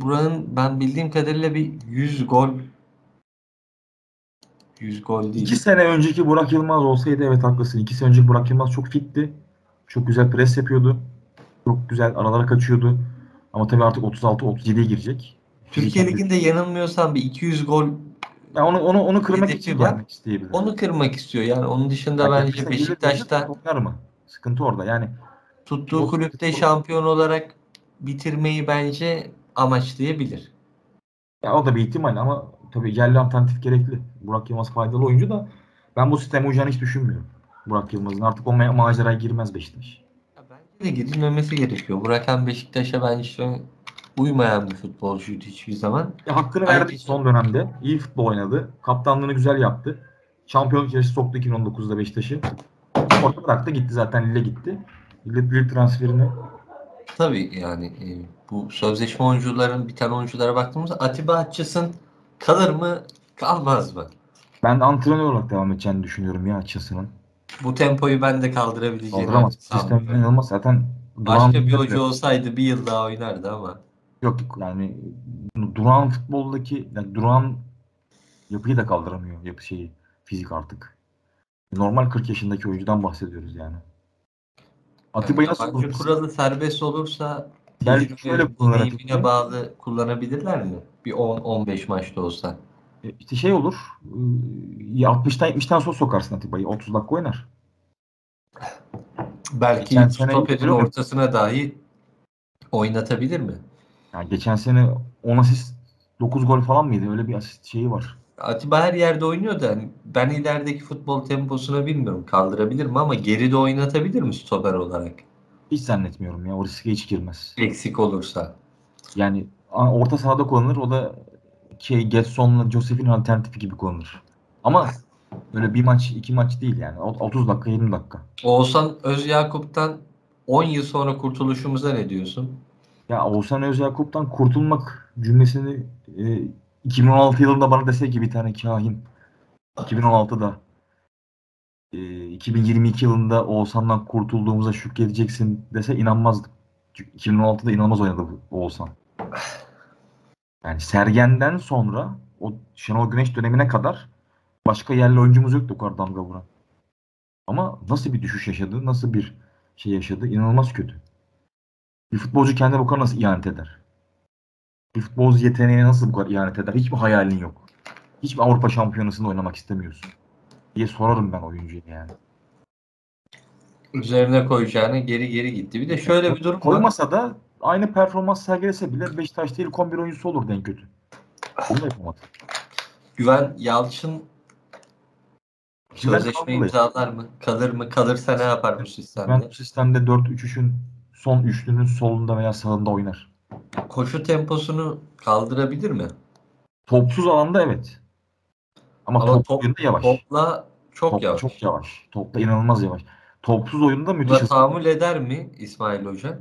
Burak'ın ben bildiğim kadarıyla bir 100 gol 100 gol değil. İki sene önceki Burak Yılmaz olsaydı evet haklısın. İki sene önceki Burak Yılmaz çok fitti. Çok güzel pres yapıyordu. Çok güzel aralara kaçıyordu. Ama tabii artık 36-37'ye girecek. Türkiye Ligi'nde yanılmıyorsam bir 200 gol Yani onu onu onu kırmak Hedefi için var. gelmek isteyebilir. onu kırmak istiyor. Yani onun dışında Yani bence Beşiktaş'ta oynar mı? Sıkıntı orada. Yani Tuttuğu kulüpte şampiyon olarak bitirmeyi bence amaçlayabilir. Ya o da bir ihtimal ama tabii yerli alternatif gerekli. Burak Yılmaz faydalı oyuncu da ben bu sisteme uyacağını hiç düşünmüyorum. Burak Yılmaz'ın artık o ma- maceraya girmez Beşiktaş. Ya Bence de girilmemesi gerekiyor. Burak Han Beşiktaş'a bence uymayan bir futbolcuydu hiçbir zaman. Ya hakkını Ay, verdi kesin. son dönemde. İyi futbol oynadı. Kaptanlığını güzel yaptı. Şampiyonluk yarışı soktu 2019'da Beşiktaş'ı. Orta bıraktı gitti zaten Lille gitti. Lille, Lille transferini Tabii yani e, bu sözleşme oyuncuların biten oyunculara baktığımızda Atiba Hutchinson kalır mı kalmaz mı? ben antrenör olarak devam edeceğini düşünüyorum ya açısının. Bu tempoyu ben de kaldırabileceğimi Kaldıramaz. Sistem sanmıyorum. inanılmaz. Zaten Başka bir hoca olsaydı bir yıl daha oynardı ama. Yok yani duran futboldaki yani duran yapıyı da kaldıramıyor yapı şeyi fizik artık. Normal 40 yaşındaki oyuncudan bahsediyoruz yani. Atiba'yı nasıl Yabancı kullanırsın? kuralı serbest olursa Belki şöyle Atiba. bağlı kullanabilirler mi? Bir 10-15 maçta olsa. E, İşte şey olur. e, 60'tan 70'ten sonra sokarsın Atiba'yı. 30 dakika oynar. Belki stoperin ortasına dahi oynatabilir mi? Yani geçen sene 10 asist 9 gol falan mıydı? Öyle bir asist şeyi var. Atiba her yerde oynuyor da hani ben ilerideki futbol temposuna bilmiyorum. Kaldırabilir mi ama geride oynatabilir mi stoper olarak? Hiç zannetmiyorum ya. O riske hiç girmez. Eksik olursa. Yani orta sahada kullanılır. O da şey Getson'la Joseph'in alternatifi gibi kullanılır. Ama öyle bir maç, iki maç değil yani. O- 30 dakika, 20 dakika. Oğuzhan Özyakup'tan 10 yıl sonra kurtuluşumuza ne diyorsun? Ya Oğuzhan Özyakup'tan kurtulmak cümlesini e, 2016 yılında bana dese ki bir tane kahin 2016'da e, 2022 yılında Oğuzhan'dan kurtulduğumuza şükredeceksin dese inanmazdım. Çünkü 2016'da inanılmaz oynadı Oğuzhan. Yani Sergen'den sonra o Şenol Güneş dönemine kadar başka yerli oyuncumuz yoktu o kadar damga vuran. Ama nasıl bir düşüş yaşadı, nasıl bir şey yaşadı inanılmaz kötü. Bir futbolcu kendine bu kadar nasıl ihanet eder? Bir futbolcu yeteneğine nasıl bu kadar ihanet eder? Hiçbir hayalin yok. Hiçbir Avrupa şampiyonasında oynamak istemiyorsun. diye sorarım ben oyuncuya yani. Üzerine koyacağını geri geri gitti. Bir de şöyle bir durum var. Koymasa da aynı performans sergilese bile Beşiktaş değil 11 oyuncusu olurdu en kötü. Onu da yapamadı. Güven Yalçın Güven sözleşme imzalar mı? Kalır mı? Kalırsa ne yapar bu Ben sistemde? bu sistemde 4-3-3'ün son üçlünün solunda veya sağında oynar. Koşu temposunu kaldırabilir mi? Topsuz alanda evet. Ama, Ama top, top- oyunda yavaş. Topla çok Topla yavaş. Çok yavaş. Topla inanılmaz yavaş. Topsuz oyunda müthiş Buna tahammül eder mi İsmail Hoca?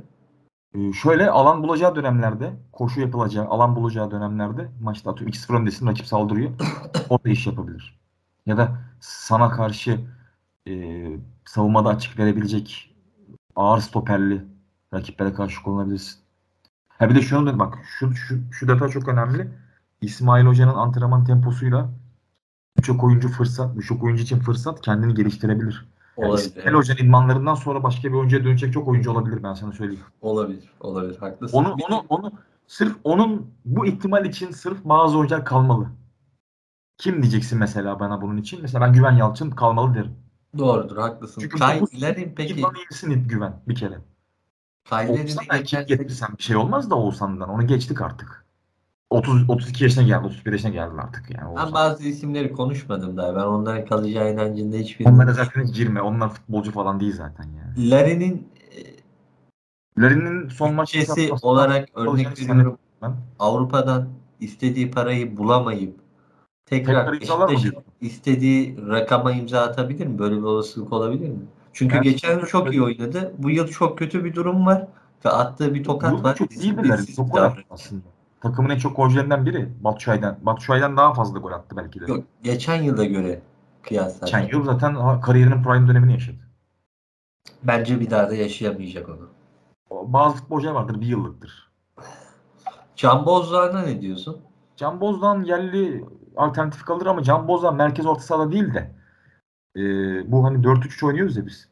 Ee, şöyle alan bulacağı dönemlerde, koşu yapılacağı, alan bulacağı dönemlerde maçta atıyorum 2-0 öndesin rakip saldırıyor. [COUGHS] Orada iş yapabilir. Ya da sana karşı e, savunmada açık verebilecek ağır stoperli rakiplere karşı kullanabilirsin. Ha bir de şunu da bak şu, şu, şu detay çok önemli. İsmail Hoca'nın antrenman temposuyla birçok oyuncu fırsat, birçok oyuncu için fırsat kendini geliştirebilir. Yani Olabilir. İsmail Hoca'nın idmanlarından sonra başka bir oyuncuya dönecek çok oyuncu olabilir ben sana söyleyeyim. Olabilir. Olabilir. Haklısın. Onu onu onu sırf onun bu ihtimal için sırf bazı oyuncular kalmalı. Kim diyeceksin mesela bana bunun için? Mesela ben Güven Yalçın kalmalı derim. Doğrudur. Haklısın. Çünkü bu- Kaylerin peki İdman iyisini Güven bir kere. De belki geçen bir şey olmaz da Oğuzhan'dan. Onu geçtik artık. 30 32 yaşına geldi, 31 yaşına geldi artık yani. ben Oğuzhan. bazı isimleri konuşmadım daha. Ben onların kalacağı inancında hiçbir Onlara zaten hiç girme. Onlar futbolcu falan değil zaten yani. Larin'in Larin'in son maçı olarak örnek veriyorum. ben. Avrupa'dan istediği parayı bulamayıp tekrar Tekrar istediği rakama imza atabilir mi? Böyle bir olasılık olabilir mi? Çünkü Ben geçen yıl çok iyi oynadı. Bu yıl çok kötü bir durum var. Ve attığı bir tokat var. çok iyi Disiplin- bir Larin. Çok gol attı davranıyor. aslında. Takımın en çok golcülerinden biri. Batshuayi'den. Batshuayi'den daha fazla gol attı belki de. Yok, geçen yıla göre kıyasla. Geçen yıl zaten kariyerinin prime dönemini yaşadı. Bence bir daha da yaşayamayacak onu. Bazı futbolcular vardır bir yıllıktır. Can Bozdoğan'a ne diyorsun? Can Bozdoğan yerli alternatif kalır ama Can Bozdoğan merkez orta sahada değil de e, bu hani 4-3-3 oynuyoruz ya biz.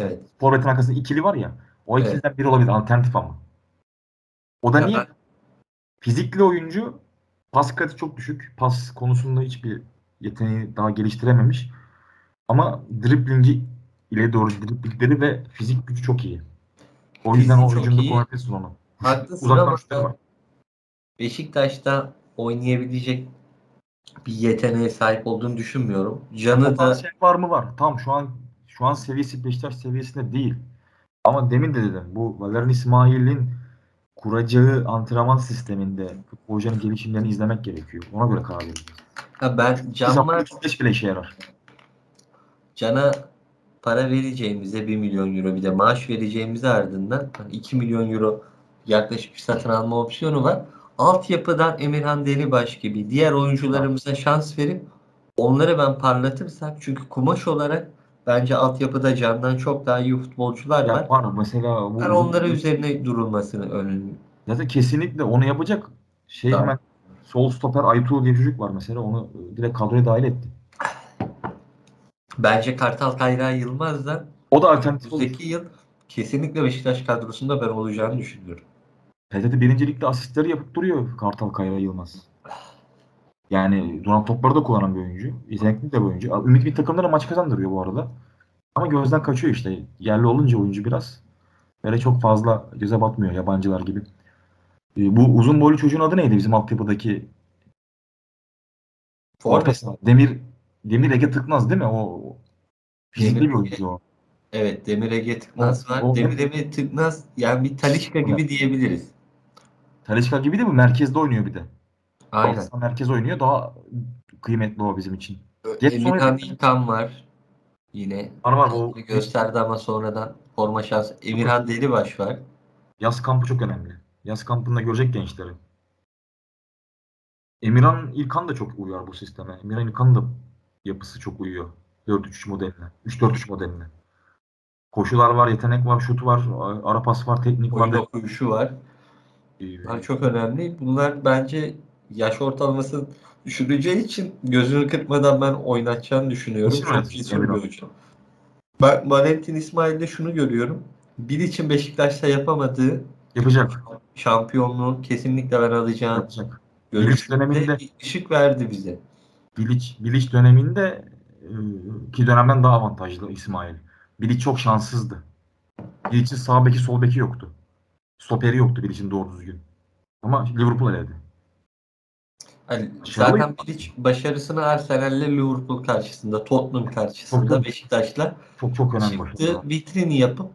Evet. Forvet'in arkasında ikili var ya. O Evet. ikiliden biri olabilir alternatif ama. O da Ya niye? ben- Fizikli oyuncu pas katı çok düşük. Pas konusunda hiçbir yeteneği daha geliştirememiş. Ama driblingi ile doğru driblingleri ve fizik gücü çok iyi. O yüzden o hücumda iyi. kullanabilirsin onu. Haklısın ama. Beşiktaş'ta oynayabilecek bir yeteneğe sahip olduğunu düşünmüyorum. Can'ı da Potansiyel var mı var. Tamam şu an şu an seviyesi Beşiktaş seviyesinde değil. Ama demin de dedim bu Valerian İsmail'in kuracağı antrenman sisteminde futbolcunun gelişimlerini izlemek gerekiyor. Ona göre karar vereceğiz. ha ben Bir Can zaman var 35 bile işe yarar. Can'a para vereceğimize 1 milyon euro bir de maaş vereceğimize ardından hani 2 milyon euro yaklaşık bir satın alma opsiyonu var. Altyapıdan Emirhan Delibaş gibi diğer oyuncularımıza şans verip onları ben parlatırsam çünkü kumaş olarak bence altyapıda Can'dan çok daha iyi futbolcular var. Var mesela bu Ben onlara üzerine durulmasını öneriyorum. Zaten kesinlikle onu yapacak şey Tamam. hemen sol stoper Aytuğ diye çocuk var mesela onu e, direkt kadroya dahil etti. Bence Kartal Kayra Yılmaz da O da alternatif olur. önümüzdeki yıl kesinlikle Beşiktaş kadrosunda ben olacağını düşünüyorum. PTT birincilikte asistleri yapıp duruyor Kartal Kayra Yılmaz. Yani duran topları da kullanan bir oyuncu. Yetenekli de bir oyuncu. Ümit bir takımlara maç kazandırıyor bu arada. Ama gözden kaçıyor işte. Yerli olunca oyuncu biraz. Böyle çok fazla göze batmıyor yabancılar gibi. Ee, Bu uzun boylu çocuğun adı neydi bizim altyapıdaki orta? Demir Demir Ege Tıknaz değil mi? O fizikli bir oyuncu o. Evet Demir Ege Tıknaz var. o- Demir Ege Tıknaz yani bir Talişka gibi diyebiliriz. Talişka gibi de mi? Merkezde oynuyor bir de. Aynen. Galatasaray merkez oynuyor. Daha kıymetli o bizim için. Emirhan. İlkan var. Yine Var var o gösterdi ama sonradan forma şansı. Emirhan Delibaş var. Yaz kampı çok önemli. Yaz kampında görecek gençleri. Emirhan İlkan da çok uyuyor bu sisteme. Emirhan İlkan da yapısı çok uyuyor. 4-3 modeline. 3-4-3 modeline. Koşular var, yetenek var, şut var, ara pas var, teknik var. Oyun okuyuşu var. Bunlar çok önemli. Bunlar bence yaş ortalamasını düşüreceği için gözünü kırpmadan ben oynatacağını düşünüyorum. İsim Çok oyuncu. Ben Valentin İsmail'de şunu görüyorum. Bir için Beşiktaş'ta yapamadığı Yapacak. şampiyonluğu kesinlikle ben alacağım Yapacak. görüşünde döneminde- ışık verdi bize. Bilic, Bilic döneminde e, ki dönemden daha avantajlı İsmail. Bilic çok şanssızdı. Bilic'in sağ beki sol beki yoktu. Stoperi yoktu Bilic'in doğru düzgün. Ama Liverpool eledi. Hani Başarılı zaten. Bilic başarısını Arsenal'le Liverpool karşısında, Tottenham karşısında Tabii. Beşiktaş'la Çok çok önemli çıktı. başarılar. Vitrini yapıp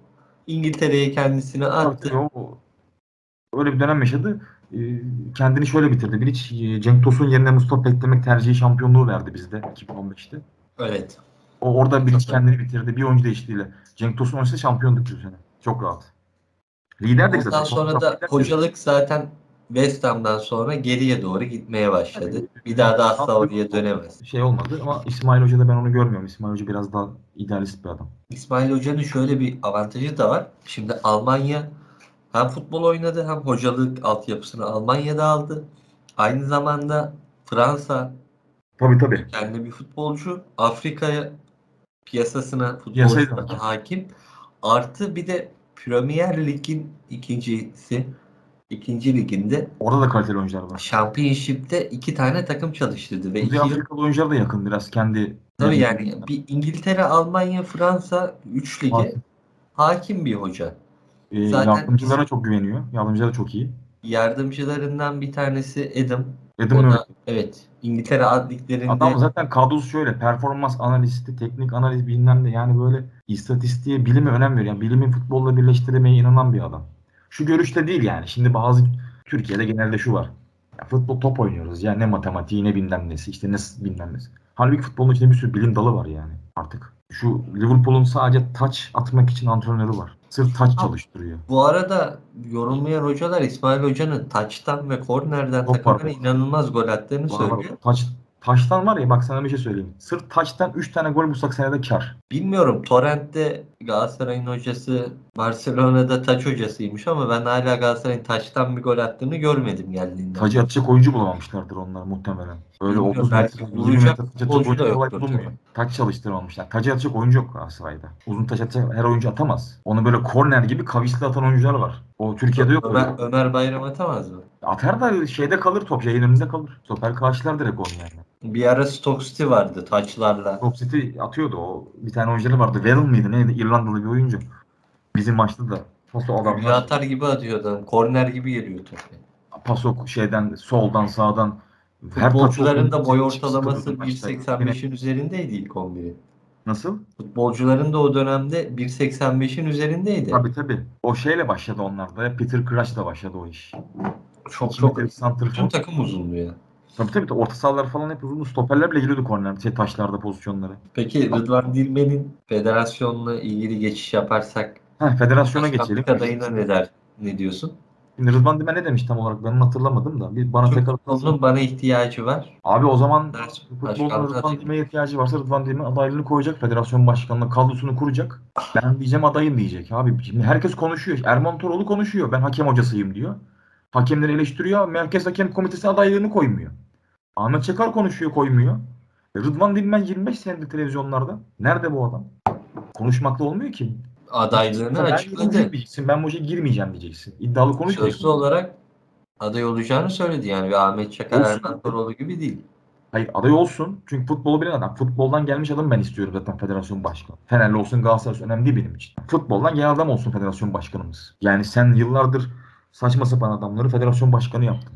İngiltere'ye kendisini attı. tabii o öyle bir dönem yaşadı. Ee, kendini şöyle bitirdi. Bilic e, Cenk Tosun yerine Mustafa beklemek tercihi şampiyonluğu verdi bizde 2015'te. Evet. O orada Bilic Çok kendini bitirdi. Bir oyuncu değişikliğiyle. Cenk Tosun oynasa şampiyonduk bu sene. Çok rahat. Lider de Ondan zaten. sonra da hocalık zaten West Ham'dan sonra geriye doğru gitmeye başladı. Bir daha da oraya dönemez. şey olmadı ama İsmail Hoca'da ben onu görmüyorum. İsmail Hoca biraz daha idealist bir adam. İsmail Hoca'nın şöyle bir avantajı da var. Şimdi Almanya hem futbol oynadı hem hocalık altyapısını Almanya'da aldı. Aynı zamanda Fransa Tabii tabii. kendi bir futbolcu. Afrika'ya piyasasına, futbolcusuna hakim. Artı bir de Premier Lig'in ikincisi ikinci liginde Orada da kaliteli oyuncular var. Championship'te iki tane takım çalıştırdı ve iki Kuzey yıl Afrikalı oyuncular da yakın biraz kendi. tabii yani bir İngiltere, Almanya, Fransa üç lige Hakim. hakim bir hoca. Ee, zaten- yardımcılara çok güveniyor. Yardımcıları çok iyi. Yardımcılarından bir tanesi Adam. Adam da evet İngiltere Ad Liglerinde Adam zaten kadrosu şöyle performans analisti, teknik analiz bilmem ne yani böyle istatistiğe, bilime önem veriyor. Yani bilimi futbolla birleştirmeye inanan bir adam. Şu görüşte değil yani. Şimdi bazı Türkiye'de genelde şu var. Ya futbol top oynuyoruz ya ne matematiği ne bilmem nesi işte ne bilmem nesi. Halbuki futbolun içinde bir sürü bilim dalı var yani artık. Şu Liverpool'un sadece taç atmak için antrenörü var. Sırf taç çalıştırıyor. Bu arada yorumlayan hocalar İsmail Hoca'nın taçtan ve kornerden takımlara inanılmaz gol attığını Var var. söylüyor. Taç, taçtan var ya bak sana bir şey söyleyeyim. Sırf taçtan 3 tane gol bulsak senede kar. Bilmiyorum Torrent'te Galatasaray'ın hocası Barcelona'da taç hocasıymış ama ben hala Galatasaray'ın taçtan bir gol attığını görmedim geldiğinde. Tacı atacak oyuncu bulamamışlardır onlar muhtemelen. Öyle Bilmiyorum, 30 belki metre, vuracak 20 metre taç atacak da oyuncu yoktur bulunmuyor. tabii. Taç çalıştırmamışlar. Tacı atacak oyuncu yok Galatasaray'da. Uzun taç atacak her oyuncu atamaz. Onu böyle korner gibi kavisli atan oyuncular var. O Türkiye'de yok. Ömer. Ömer Bayram atamaz mı? Atar da şeyde kalır top. Yayın önünde kalır. Stoper karşılar direkt onu yani. Bir ara Stoke City vardı taçlarla. Top City atıyordu o. Bir tane oyuncuları vardı. Verrill miydi neydi? İrlandalı bir oyuncu. Bizim maçta da Paso adamlar atar gibi atıyor adam. Korner gibi geliyor top. paso şeyden soldan sağdan Futbolcuların da boy ortalaması maçta. 1.85'in üzerindeydi ilk 11'in. Nasıl? Futbolcuların da o dönemde 1.85'in üzerindeydi. Tabii tabii. O şeyle başladı onlarda. ya. Peter Crouch'la başladı o iş. çok çok bütün takım uzundu ya. Tabii tabii. Orta sahalar falan hep uzun. Stoperler bile giriyordu korner. Şey, taşlarda pozisyonları. Peki Rıdvan Dilmen'in federasyonla ilgili geçiş yaparsak Ha, federasyona geçelim. başkanlık adayına ne der? Ne diyorsun? Şimdi Rıdvan Dimen ne demiş tam olarak ben onu hatırlamadım da. Bir bana Türk tekrar futbolunun bana ihtiyacı var. Abi o zaman futbolun Rıdvan. Dimen'e ihtiyacı varsa Rıdvan Dimen adaylığını koyacak. Federasyon başkanlığı kadrosunu kuracak. Ben diyeceğim adayım diyecek. Abi şimdi herkes konuşuyor. Erman Toroğlu konuşuyor. Ben hakem hocasıyım diyor. Hakemleri eleştiriyor. Merkez Hakem Komitesi adaylığını koymuyor. Ahmet Çakar konuşuyor koymuyor. E, Rıdvan Dilmen 25 senedir televizyonlarda. Nerede bu adam? Konuşmakla olmuyor ki. Adaylığını ben açıkladı. diyeceksin. Ben bu işe girmeyeceğim diyeceksin. İddialı konuşmayacaksın. Sözlü olarak aday olacağını söyledi yani. Bir Ahmet Çakar. Erman Toroğlu gibi değil. Hayır aday olsun. Çünkü futbolu bilen adam. Futboldan gelmiş adam ben istiyorum zaten federasyon başkanı. Fenerli olsun Galatasaray olsun önemli değil benim için. Futboldan gelen adam olsun federasyon başkanımız. Yani sen yıllardır saçma sapan adamları federasyon başkanı yaptın.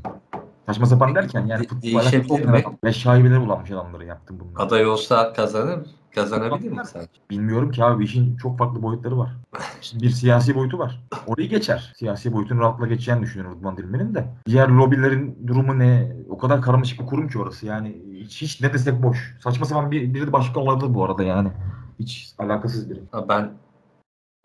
Saçma sapan derken yani futbol değişebilir mi? Ve şaibeleri bulanmış adamları yaptın bunları. Aday olsa kazanır. Kazanabilir mi sence? Bilmiyorum ki abi işin çok farklı boyutları var. [LAUGHS] Şimdi bir siyasi boyutu var. Orayı geçer. Siyasi boyutun rahatla geçeceğini düşünüyorum Rıdvan Dilmen'in de. Diğer lobilerin durumu ne? O kadar karmaşık bir kurum ki orası yani. Hiç, hiç ne desek boş. Saçma sapan bir, biri de başkan olabilir bu arada yani. Hiç alakasız biri. Ben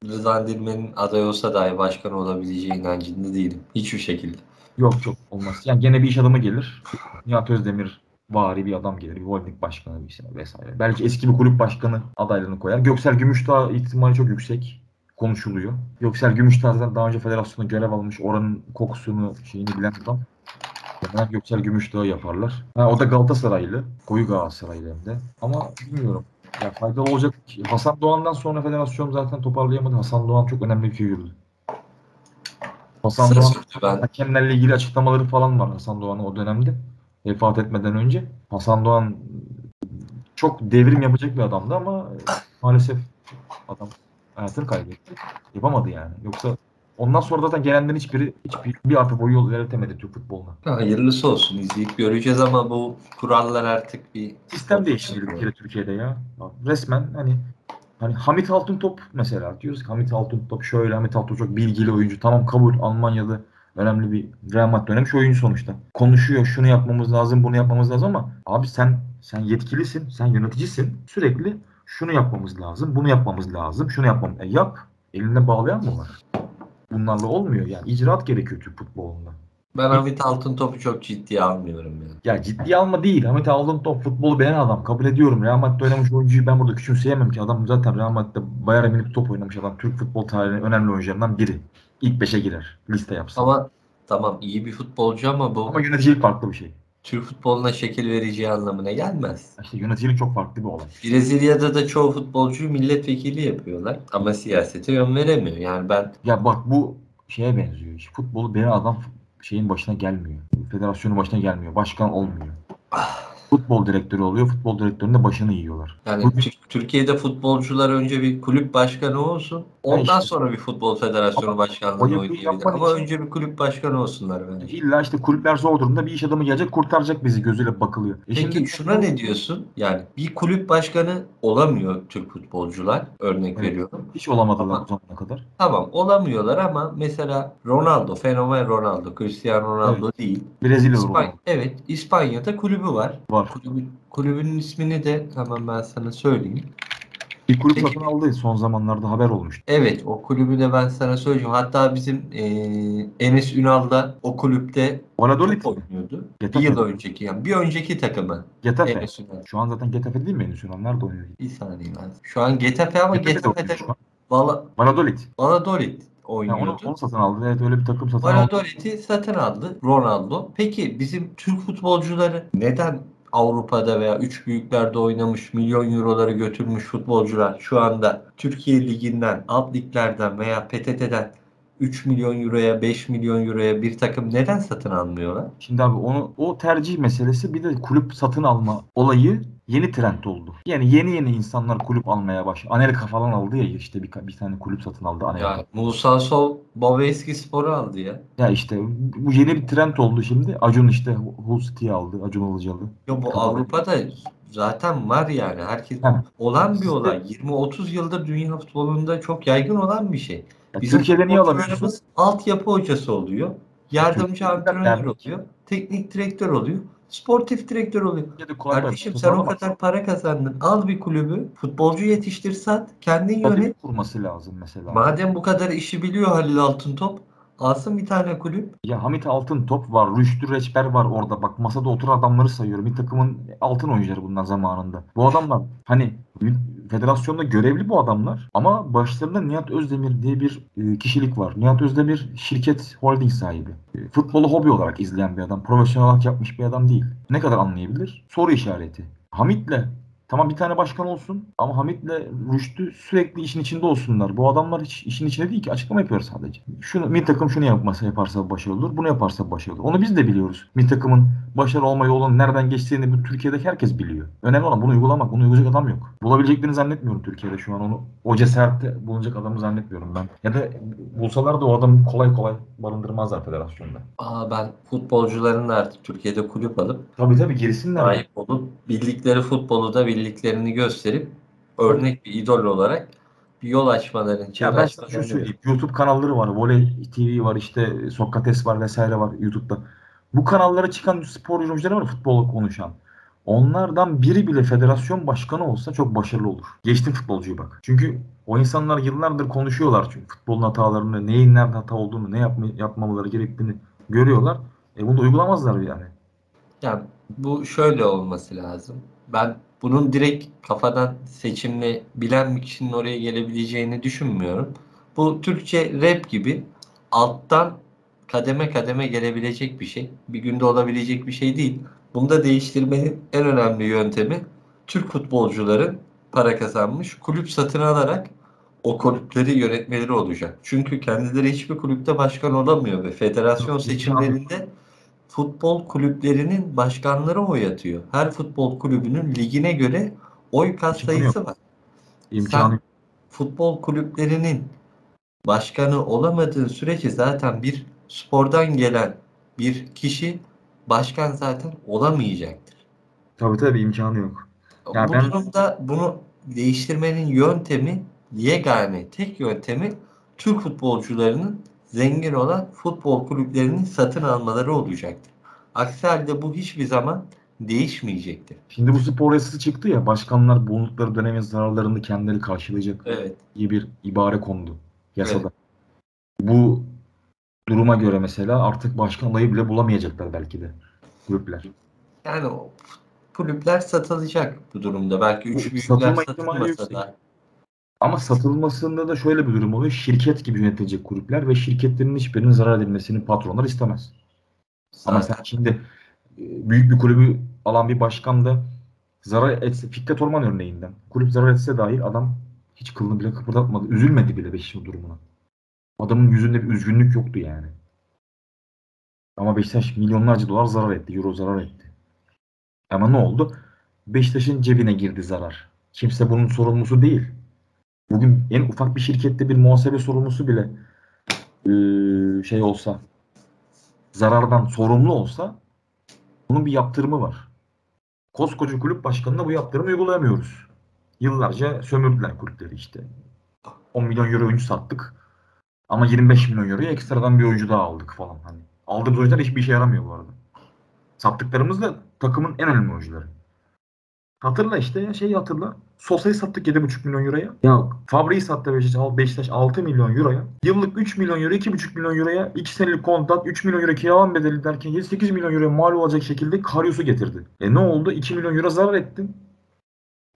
Rıdvan Dilmen'in aday olsa dahi başkan olabileceği inancında değilim. Hiçbir şekilde. Yok çok olmaz. Yani gene bir iş adamı gelir. Nihat Özdemir vari bir adam gelir. Bir holding başkanı bir şey vesaire. Belki eski bir kulüp başkanı adaylığını koyar. Göksel Gümüşdağ ihtimali çok yüksek. Konuşuluyor. Göksel Gümüşdağ zaten daha önce federasyonda görev almış. Oranın kokusunu şeyini bilen adam. Hemen Göksel Gümüşdağ'ı yaparlar. Ha, o da Galatasaraylı. Koyu Galatasaraylı hem de. Ama bilmiyorum. Ya faydalı olacak. Hasan Doğan'dan sonra federasyon zaten toparlayamadı. Hasan Doğan çok önemli bir figürdü. Hasan Sıra Doğan ben. hakemlerle ilgili açıklamaları falan var Hasan Doğan'ın o dönemde. Vefat etmeden önce. Hasan Doğan çok devrim yapacak bir adamdı ama maalesef adam hayatını kaybetti. Yapamadı yani. Yoksa ondan sonra zaten gelenlerin hiçbiri hiçbir bir arpa boyu yol ilerletemedi Türk futboluna. Hayırlısı olsun izleyip göreceğiz ama bu kurallar artık bir Sistem değişti bir kere Türkiye'de ya. Resmen hani hani Hamit Altıntop mesela diyoruz ki Hamit Altıntop şöyle Hamit Altıntop çok bilgili oyuncu. Tamam kabul Almanyalı önemli bir Real Madrid dönemi şu oyuncu sonuçta. Konuşuyor şunu yapmamız lazım bunu yapmamız lazım ama abi sen sen yetkilisin sen yöneticisin sürekli şunu yapmamız lazım bunu yapmamız lazım şunu yapmam e yap elinde bağlayan mı var? Bunlarla olmuyor yani icraat gerekiyor Türk futbolunda. Ben Hamit Altıntop'u çok ciddiye almıyorum ya. Ya ciddiye alma değil. Hamit Altıntop futbolu beğenen adam. Kabul ediyorum. Real Madrid'de oynamış oyuncuyu ben burada küçümseyemem ki. Adam zaten Real Madrid'de Bayern Münih top oynamış adam. Türk futbol tarihinin önemli oyuncularından biri. İlk beşe girer. Liste yapsın. Ama, Ama tamam iyi bir futbolcu ama bu yöneticilik farklı bir şey. Türk futboluna şekil vereceği anlamına gelmez. İşte yöneticilik çok farklı bir olay. Brezilya'da da çoğu futbolcuyu milletvekili yapıyorlar ama siyasete yön veremiyor. Yani ben Ya bak bu şeye benziyor. İşte futbolu beğenen adam şeyin başına gelmiyor. Federasyonun başına gelmiyor. Başkan olmuyor. Futbol direktörü oluyor. Futbol direktörünün de başını yiyorlar. yani Bugün- Tür- Türkiye'de futbolcular önce bir kulüp başkanı olsun. Ondan işte. sonra bir futbol federasyonu yapıyı oynayabilir. Ama için- önce bir kulüp başkanı olsunlar bence. İlla işte kulüpler zor durumda bir iş adamı gelecek kurtaracak bizi gözüyle bakılıyor. E Peki şimdi- şuna ne diyorsun? Yani bir kulüp başkanı olamıyor Türk futbolcular. Örnek Evet. veriyorum. Hiç olamadılar Ama- bu zamana kadar. Tamam olamıyorlar ama mesela Ronaldo, fenomen Ronaldo, Cristiano Ronaldo değil. Brezilyalı İspanya, olan evet İspanya'da kulübü var. var. Kulübün, kulübünün ismini de hemen ben sana söyleyeyim. Bir kulüp satın aldı son zamanlarda haber olmuştu. Evet o kulübü de ben sana söyleyeyim. Hatta bizim eee, Enes Ünal da o kulüpte Valladolid oynuyordu. Bir Getafe. yıl önceki yani bir önceki takımı Getafe. Enes Ünal. Şu an zaten Getafe değil mi Enes Ünal? Nerede oynuyor? Bir saniye ben. Şu an Getafe ama Getafe'de an. Vala, Valladolid. Valladolid oynuyordu. onu, onu satın aldı. Evet öyle bir takım satın aldı. Valladolid'i satın aldı Ronaldo. Peki bizim Türk futbolcuları neden Avrupa'da veya üç büyüklerde oynamış milyon euroları götürmüş futbolcular şu anda Türkiye Ligi'nden, alt liglerden veya PTT'den 3 milyon euroya 5 milyon euroya bir takım neden satın almıyorlar? Şimdi abi onu o tercih meselesi bir de kulüp satın alma olayı yeni trend oldu. Yani yeni yeni insanlar kulüp almaya başladı. Anelka falan aldı ya işte bir, bir tane kulüp satın aldı Anelka. Ya Musa Sol Babeski Spor'u aldı ya. Ya işte bu yeni bir trend oldu şimdi. Acun işte Hull City'yi aldı. Acun Ilıcalı. Ya bu Tamam. Avrupa'da zaten var yani. Herkes Ha. olan bir Sizde- olay. 20-30 yıldır dünya futbolunda çok yaygın olan bir şey. Ya Bizim Türkiye'de niye alamıyorsun? altyapı hocası oluyor. Yardımcı antrenör oluyor. Teknik direktör oluyor. Sportif direktör oluyor. Kolay Kardeşim sen o kadar para kazandın. Al bir kulübü. Futbolcu yetiştir sat. Kendin Tabii yönet. kurması lazım mesela. Madem bu kadar işi biliyor Halil Altıntop. Alsın bir tane kulüp. Ya Hamit Altıntop var, Rüştü Reçber var orada. Bak masada oturan adamları sayıyorum. Bir takımın altın oyuncuları bunlar zamanında. Bu adamlar hani federasyonda görevli bu adamlar ama başlarında Nihat Özdemir diye bir e, kişilik var. Nihat Özdemir şirket holding sahibi. E, futbolu hobi olarak izleyen bir adam. Profesyonel olarak yapmış bir adam değil. Ne kadar anlayabilir? Soru işareti. Hamit'le Tamam bir tane başkan olsun ama Hamit'le Rüştü sürekli işin içinde olsunlar. Bu adamlar hiç işin içinde değil ki açıklama yapıyor sadece. Şunu bir takım şunu yapmasa yaparsa başarılı olur, bunu yaparsa başarılı olur. Onu biz de biliyoruz. Bir takımın başarılı olma yolunun nereden geçtiğini bu Türkiye'deki herkes biliyor. Önemli olan bunu uygulamak. Bunu uygulayacak adam yok. Bulabileceklerini zannetmiyorum Türkiye'de şu an onu. O cesarette bulunacak adamı zannetmiyorum ben. Ya da bulsalar da o adamı kolay kolay barındırmazlar federasyonda. Aa ben futbolcuların da artık Türkiye'de kulüp alıp Tabii tabii gerisinler. sahip olup bildikleri futbolu da bildiklerini gösterip örnek bir idol olarak bir yol açmalarını, çevre Ya ben sana açmalarını şunu söyleyeyim. YouTube kanalları var. Voley TV var işte Sokrates var vesaire var YouTube'da. Bu kanallara çıkan spor yorumcuları var futbol konuşan. Onlardan biri bile federasyon başkanı olsa çok başarılı olur. Geçtim futbolcuyu bak. Çünkü o insanlar yıllardır konuşuyorlar çünkü futbolun hatalarını, neyin nerede hata olduğunu, ne yapma, yapmamaları gerektiğini görüyorlar. E bunu da uygulamazlar yani. Yani bu şöyle olması lazım. Ben bunun direkt kafadan seçimle bilen bir kişinin oraya gelebileceğini düşünmüyorum. Bu Türkçe rap gibi alttan kademe kademe gelebilecek bir şey. Bir günde olabilecek bir şey değil. Bunu da değiştirmenin en önemli yöntemi Türk futbolcuların para kazanmış kulüp satın alarak o kulüpleri yönetmeleri olacak. Çünkü kendileri hiçbir kulüpte başkan olamıyor ve federasyon seçimlerinde futbol kulüplerinin başkanları oy atıyor. Her futbol kulübünün ligine göre oy kat sayısı var. İmkanı yok. Futbol kulüplerinin başkanı olamadığın sürece zaten bir spordan gelen bir kişi başkan zaten olamayacaktır. Tabii tabii imkanı yok. Ya Bu ben- durumda bunu değiştirmenin yöntemi yegane tek yöntemi Türk futbolcularının zengin olan futbol kulüplerinin satın almaları olacaktır. Aksi halde bu hiçbir zaman değişmeyecektir. Şimdi bu spor yasası çıktı ya başkanlar bulundukları dönemin zararlarını kendileri karşılayacak. Evet. diye bir ibare kondu yasada. Bu duruma göre mesela artık başkan adayı bile bulamayacaklar belki de kulüpler. Yani o kulüpler satılacak bu durumda. Belki üç büyükler satılmasa da. Ama satılmasında da şöyle bir durum oluyor. Şirket gibi yönetilecek kulüpler ve şirketlerin hiçbirinin zarar edilmesini patronlar istemez. Ama sen Zaten. şimdi e, büyük bir kulübü alan bir başkan da zarar etse, Fikret Orman örneğinden. Kulüp zarar etse dahi adam hiç kılını bile kıpırdatmadı. Üzülmedi bile Beşiktaş'ın durumuna. Adamın yüzünde bir üzgünlük yoktu yani. Ama Beşiktaş milyonlarca dolar zarar etti. Euro zarar etti. Ama ne oldu? Beşiktaş'ın cebine girdi zarar. Kimse bunun sorumlusu değil. Bugün en ufak bir şirkette bir muhasebe sorumlusu bile eee, şey olsa zarardan sorumlu olsa bunun bir yaptırımı var. Koskoca kulüp başkanına bu yaptırımı uygulayamıyoruz. Yıllarca sömürdüler kulüpleri işte. 10 milyon euro oyuncu sattık. Ama 25 milyon euroya ekstradan bir oyuncu daha aldık falan. Hani aldığımız oyuncular hiçbir işe yaramıyor bu arada. Sattıklarımız da takımın en önemli oyuncuları. Hatırla işte ya şeyi hatırla. Sosa'yı sattık 7,5 milyon euroya. Ya Fabri'yi sattı Beşiktaş, Beşiktaş 6 milyon euroya. Yıllık 3 milyon euro, 2,5 milyon euroya 2 senelik kontrat, 3 milyon euro kiralan bedeli derken 7-8 milyon euroya mal olacak şekilde Karius'u getirdi. E ne oldu? 2 milyon euro zarar ettin.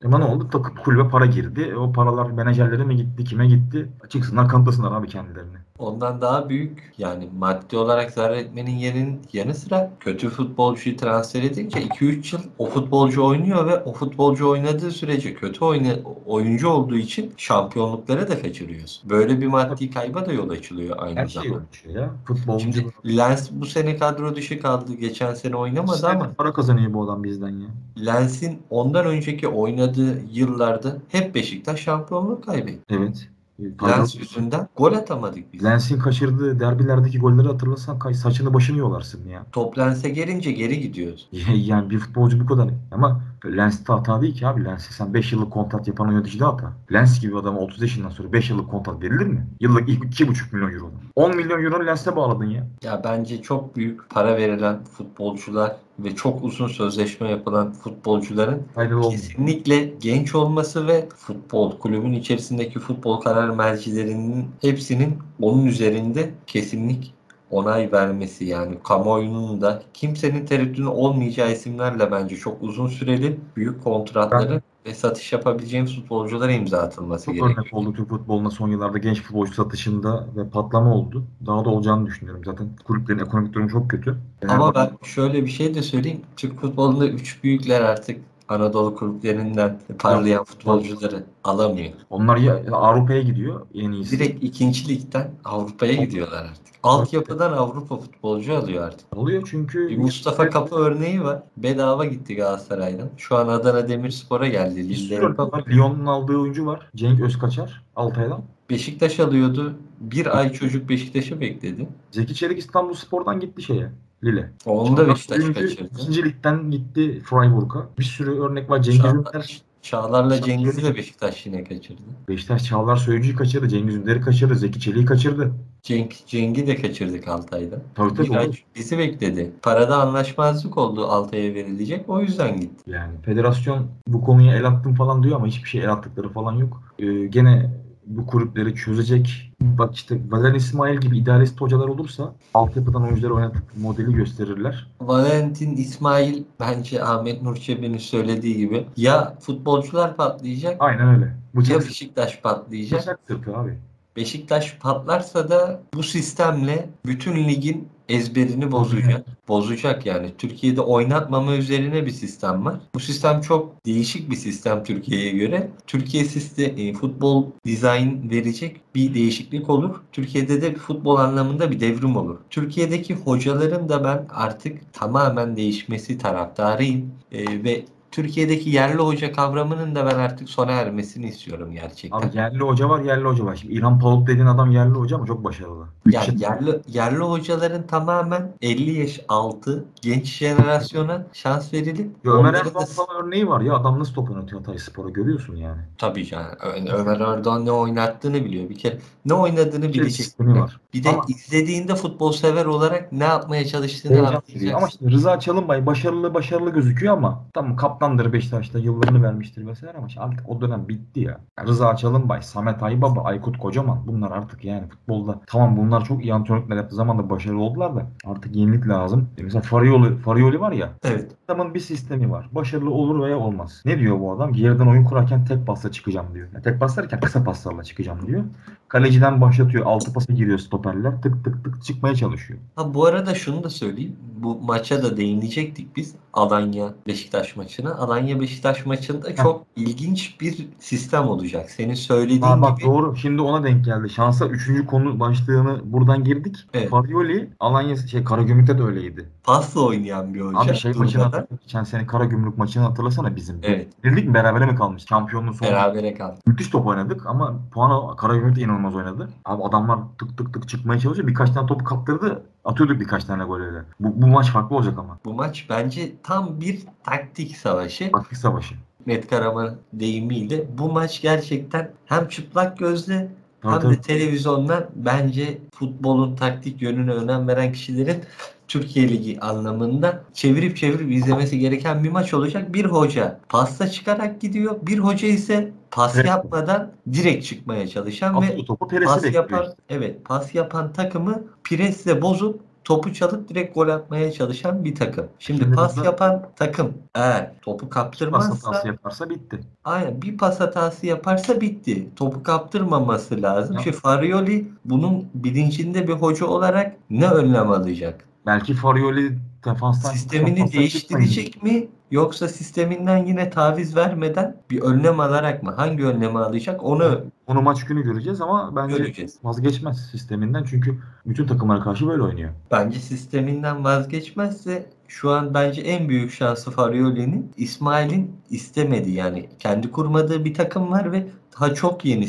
Ama ne oldu? Takım kulübe para girdi. E o paralar menajerlere mi gitti? Kime gitti? Çıksınlar kanıtlasınlar abi kendilerini. Ondan daha büyük yani maddi olarak zarar etmenin yerinin yanı sıra kötü futbolcuyu transfer edince 2-3 yıl o futbolcu oynuyor ve o futbolcu oynadığı sürece kötü oyna, oyuncu olduğu için şampiyonlukları da kaçırıyorsun. Böyle bir maddi kayba da yol açılıyor aynı Her şey zamanda. ölçüyor ya. Futbolcu Şimdi Lens bu sene kadro dışı kaldı. Geçen sene oynamadı ama para kazanıyor bu adam bizden ya. Lens'in ondan önceki oynadığı yıllarda hep Beşiktaş şampiyonluk kaybetti. Evet. Lens yüzünden gol atamadık biz. Lens'in kaçırdığı derbilerdeki golleri hatırlasan saçını başını yolarsın ya. Top Lens'e gelince geri gidiyoruz. [LAUGHS] Yani bir futbolcu bu kadar. Ama Lens de hata değil ki abi. Lens'e sen 5 yıllık kontrat yapan yönetici de hata. Lens gibi adama 30 yaşından sonra 5 yıllık kontrat verilir mi? Yıllık 2,5 milyon euro. 10 milyon euro Lens'e bağladın ya. Ya bence çok büyük para verilen futbolcular ve çok uzun sözleşme yapılan futbolcuların olmuyor. kesinlikle genç olması ve futbol kulübün içerisindeki futbol karar mercilerinin hepsinin onun üzerinde kesinlik onay vermesi yani kamuoyunun da kimsenin tereddütü olmayacağı isimlerle bence çok uzun süreli büyük kontratları ve satış yapabileceğimiz futbolculara imza atılması Çok gerekiyor. örnek oldu Türk futboluna son yıllarda genç futbolcu satışında ve patlama oldu. Daha da olacağını düşünüyorum. Zaten kulüplerin ekonomik durumu çok kötü. Ama ben şöyle bir şey de söyleyeyim. Türk futbolunda üç büyükler artık Anadolu kulüplerinden parlayan futbolcuları alamıyor. Onlar ya Avrupa'ya gidiyor en iyisi. Direkt ikinci ligden Avrupa'ya gidiyorlar artık. Altyapıdan Avrupa futbolcu alıyor artık. oluyor çünkü Bir Mustafa Kapı örneği var. Bedava gitti Galatasaray'dan. Şu an Adana Demirspor'a geldi. bir sürü var. Lyon'un aldığı oyuncu var. Cenk Özkaçar Altay'dan. Beşiktaş alıyordu. Bir ay çocuk Beşiktaş'ı bekledi. Zeki Çelik İstanbul Spor'dan gitti şeye. Lille. Onu da Beşiktaş kaçırdı. İkinci ligden gitti Freiburg'a. Bir sürü örnek var. Cengiz. Çağlar, Çağlar'la Cengiz'i de Beşiktaş yine kaçırdı. Beşiktaş Çağlar Söyüncü'yü kaçırdı. Cengiz Ünder'i kaçırdı. Zeki Çelik'i kaçırdı. Cenk, Cenk'i de kaçırdık Altay'da. Tabii tabii. Bir ay olur. bizi bekledi. Parada anlaşmazlık oldu Altay'a verilecek. O yüzden gitti. Yani federasyon bu konuya el attım falan diyor ama hiçbir şey el attıkları falan yok. Ee, gene bu kulüpleri çözecek. Bak işte Valerian İsmail gibi idealist hocalar olursa altyapıdan oyuncuları oynatıp modeli gösterirler. Valentin İsmail bence Ahmet Nur Çebi'nin söylediği gibi ya futbolcular patlayacak Aynen öyle. ya Bıçak, Beşiktaş patlayacak. bıçak sırtı abi. Beşiktaş patlarsa da bu sistemle bütün ligin ezberini bozacak. Bozacak yani. Türkiye'de oynatmama üzerine bir sistem var. Bu sistem çok değişik bir sistem Türkiye'ye göre. Türkiye sistemi futbol dizayn verecek bir değişiklik olur. Türkiye'de de futbol anlamında bir devrim olur. Türkiye'deki hocaların da ben artık tamamen değişmesi taraftarıyım. Ee, ve Türkiye'deki yerli hoca kavramının da ben artık sona ermesini istiyorum gerçekten. Abi yerli hoca var, yerli hoca var. Şimdi İlhan Palut dediğin adam yerli hoca ama çok başarılı. Ya yerli, yerli hocaların tamamen 50 yaş altı genç jenerasyona şans verilip Ömer Erdoğan da falan örneği var ya adam nasıl top oynatıyor Hatay Spor'a görüyorsun yani. tabii yani Ömer Erdoğan ne oynattığını biliyor. Bir kere ne oynadığını Bir bilecek. var. Bir de Ama- izlediğinde futbol sever olarak ne yapmaya çalıştığını anlayacaksın. Ama işte Rıza Çalınbay başarılı başarılı gözüküyor ama tamam kaptandır Beşiktaş'ta yıllarını vermiştir vesaire ama işte artık o dönem bitti ya. Ya Rıza Çalınbay, Samet Aybaba, Aykut Kocaman bunlar artık yani futbolda tamam bunlar çok iyi antrenörler yaptığı zaman da başarılı oldular da artık yenilik lazım. E Mesela Farioli, Farioli var ya Evet. adamın bir sistemi var. Başarılı olur veya olmaz. Ne diyor bu adam? Geriden oyun kurarken tek pasla çıkacağım diyor. Yani tek pas derken kısa paslarla çıkacağım diyor. Kaleciden başlatıyor. Altı pasa giriyor stoperler. Tık tık tık çıkmaya çalışıyor. Ha bu arada şunu da söyleyeyim. Bu maça da değinecektik biz. Alanya Beşiktaş maçına. Alanya Beşiktaş maçında çok ilginç bir sistem olacak. Senin söylediğin Ha, bak gibi doğru. Şimdi ona denk geldi. Şansa üçüncü konu başlığını buradan girdik. Evet. Farioli Alanya şey Karagümrük'te de öyleydi. pasla oynayan bir hoca. Abi şey maçını durmadan. hatırla. Geçen sene Karagümrük maçını hatırlasana bizim. Evet. Birlik mi berabere mi kalmış? Şampiyonluğun sonu. Berabere kaldı. Müthiş top oynadık ama puanı Karagümrük de inanılmaz oynadı. Abi adamlar tık tık tık çıkmaya çalışıyor. Birkaç tane topu kaptırdı. Atıyorduk birkaç tane gol öyle. Bu, bu maç farklı olacak ama. Bu maç bence tam bir taktik savaşı. Taktik savaşı. Met Karaman deyimiyle bu maç gerçekten hem çıplak gözle hem de televizyondan bence futbolun taktik yönüne önem veren kişilerin Türkiye Ligi anlamında çevirip çevirip izlemesi gereken bir maç olacak. Bir hoca pasta çıkarak gidiyor. Bir hoca ise pas Evet. yapmadan direkt çıkmaya çalışan ve Atıyor topu pas bekliyor. yapan evet pas yapan takımı presle bozup topu çalıp direkt gol atmaya çalışan bir takım. Şimdi Şimdi pas burada- [LAUGHS] yapan takım eğer topu Pas kaptırmazsa hatası yaparsa bitti. aynen bir pas hatası yaparsa bitti. Topu kaptırmaması lazım. Şimdi Farioli bunun bilincinde bir hoca olarak ne önlem alacak? Belki Farioli defanstan Sistemini değiştirecek mi yoksa sisteminden yine taviz vermeden bir önlem alarak mı? Hangi önlemi alacak onu Onu maç günü göreceğiz ama bence göreceğiz. vazgeçmez sisteminden çünkü bütün takımlara karşı böyle oynuyor. Bence sisteminden vazgeçmezse şu an bence en büyük şansı Farioli'nin İsmail'in istemedi yani kendi kurmadığı bir takım var ve daha çok yeni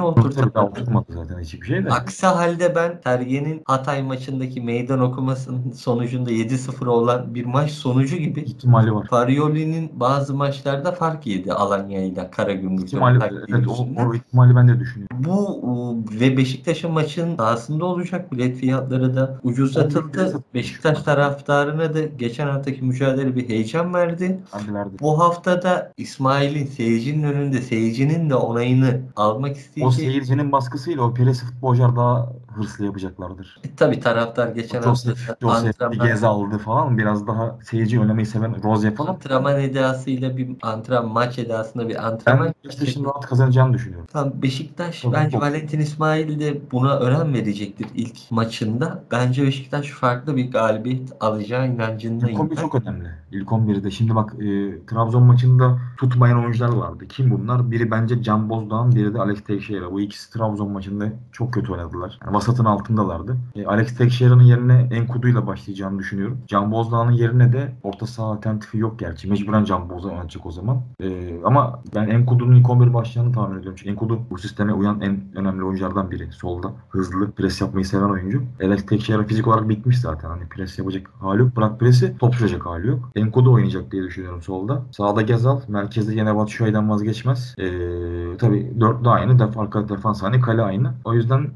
oturtamadı. daha oturmadı zaten hiçbir şey de. Aksi halde ben Sergen'in Hatay maçındaki meydan okumasının sonucunda 7-0 olan bir maç sonucu gibi ihtimali var. Farioli'nin bazı maçlarda fark yedi Alanya ile Karagümrük. İhtimali, evet, o, o ihtimali ben de düşünüyorum. Bu ve Beşiktaş'ın maçın sahasında olacak. Bilet fiyatları da ucuzlatıldı. Beşiktaş taraftarına da geçen haftaki mücadele bir heyecan verdi. Verdi. Bu hafta da İsmail'in seyircinin önünde seyircinin de onayını almak O isteyeceği. seyircinin baskısıyla o Perez futbolcular daha hırslı yapacaklardır. E, tabii taraftar geçen hafta Josef, Josef antrenman, aldı falan. Biraz daha seyirci oynamayı seven Rose falan. antrenman edasıyla bir antrenman maç edasında bir antrenman Ben Beşiktaş'ın rahat kazanacağını düşünüyorum. Tamam Beşiktaş Çok- bence çok- Valentin İsmail de buna önem verecektir ilk maçında. Bence Beşiktaş farklı bir galibiyet alacağı inancındayım. İlk 11 ben. çok önemli. İlk 11'de. Şimdi bak e, Trabzon maçında tutmayan oyuncular vardı. Kim bunlar? Biri bence Can Bozdağ'ın, biri de Alex Teixeira. Bu ikisi Trabzon maçında çok kötü oynadılar. Yani vasatın altındalardı. E, Alex Teixeira'nın yerine Enkudu'yla başlayacağını düşünüyorum. Can Bozdağ'ın yerine de orta saha alternatifi yok gerçi. Mecburen Can Bozdağ oynayacak o zaman. E, ama ben Enkudu'nun ilk 11 başlayacağını tahmin ediyorum. Çünkü Enkudu bu sisteme uyan en önemli oyunculardan biri. Solda hızlı, pres yapmayı seven oyuncu. Alex Teixeira fizik olarak bitmiş zaten. Hani pres yapacak hali yok. Bırak presi, top sürecek hali yok. Enkudu oynayacak diye düşünüyorum solda. Sağda Gezal, merkezde yine Batshuayi'den vazgeçmez. Ee, tabii dörtlü aynı, def, arka defans aynı, kale aynı. O yüzden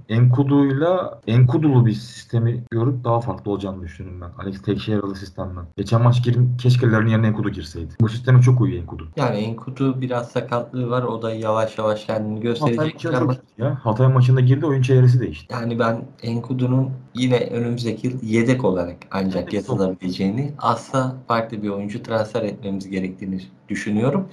Enkudu'yla Enkudulu bir sistemi görüp daha farklı olacağını düşünüyorum ben. Alex Teixeira'lı sistemden. Geçen maç girin, keşke Lerin yerine Enkudu girseydi. Bu sisteme çok uyuyor Enkudu. Yani Enkudu biraz sakatlığı var. O da yavaş yavaş kendini Hatay gösterecek maçında ama ya. Hatay maçında girdi, oyun çevresi değişti. yani ben Enkudu'nun yine önümüzdeki yıl yedek olarak ancak Evet, yazılabileceğini asla farklı bir oyuncu transfer etmemiz gerektiğini düşünüyorum.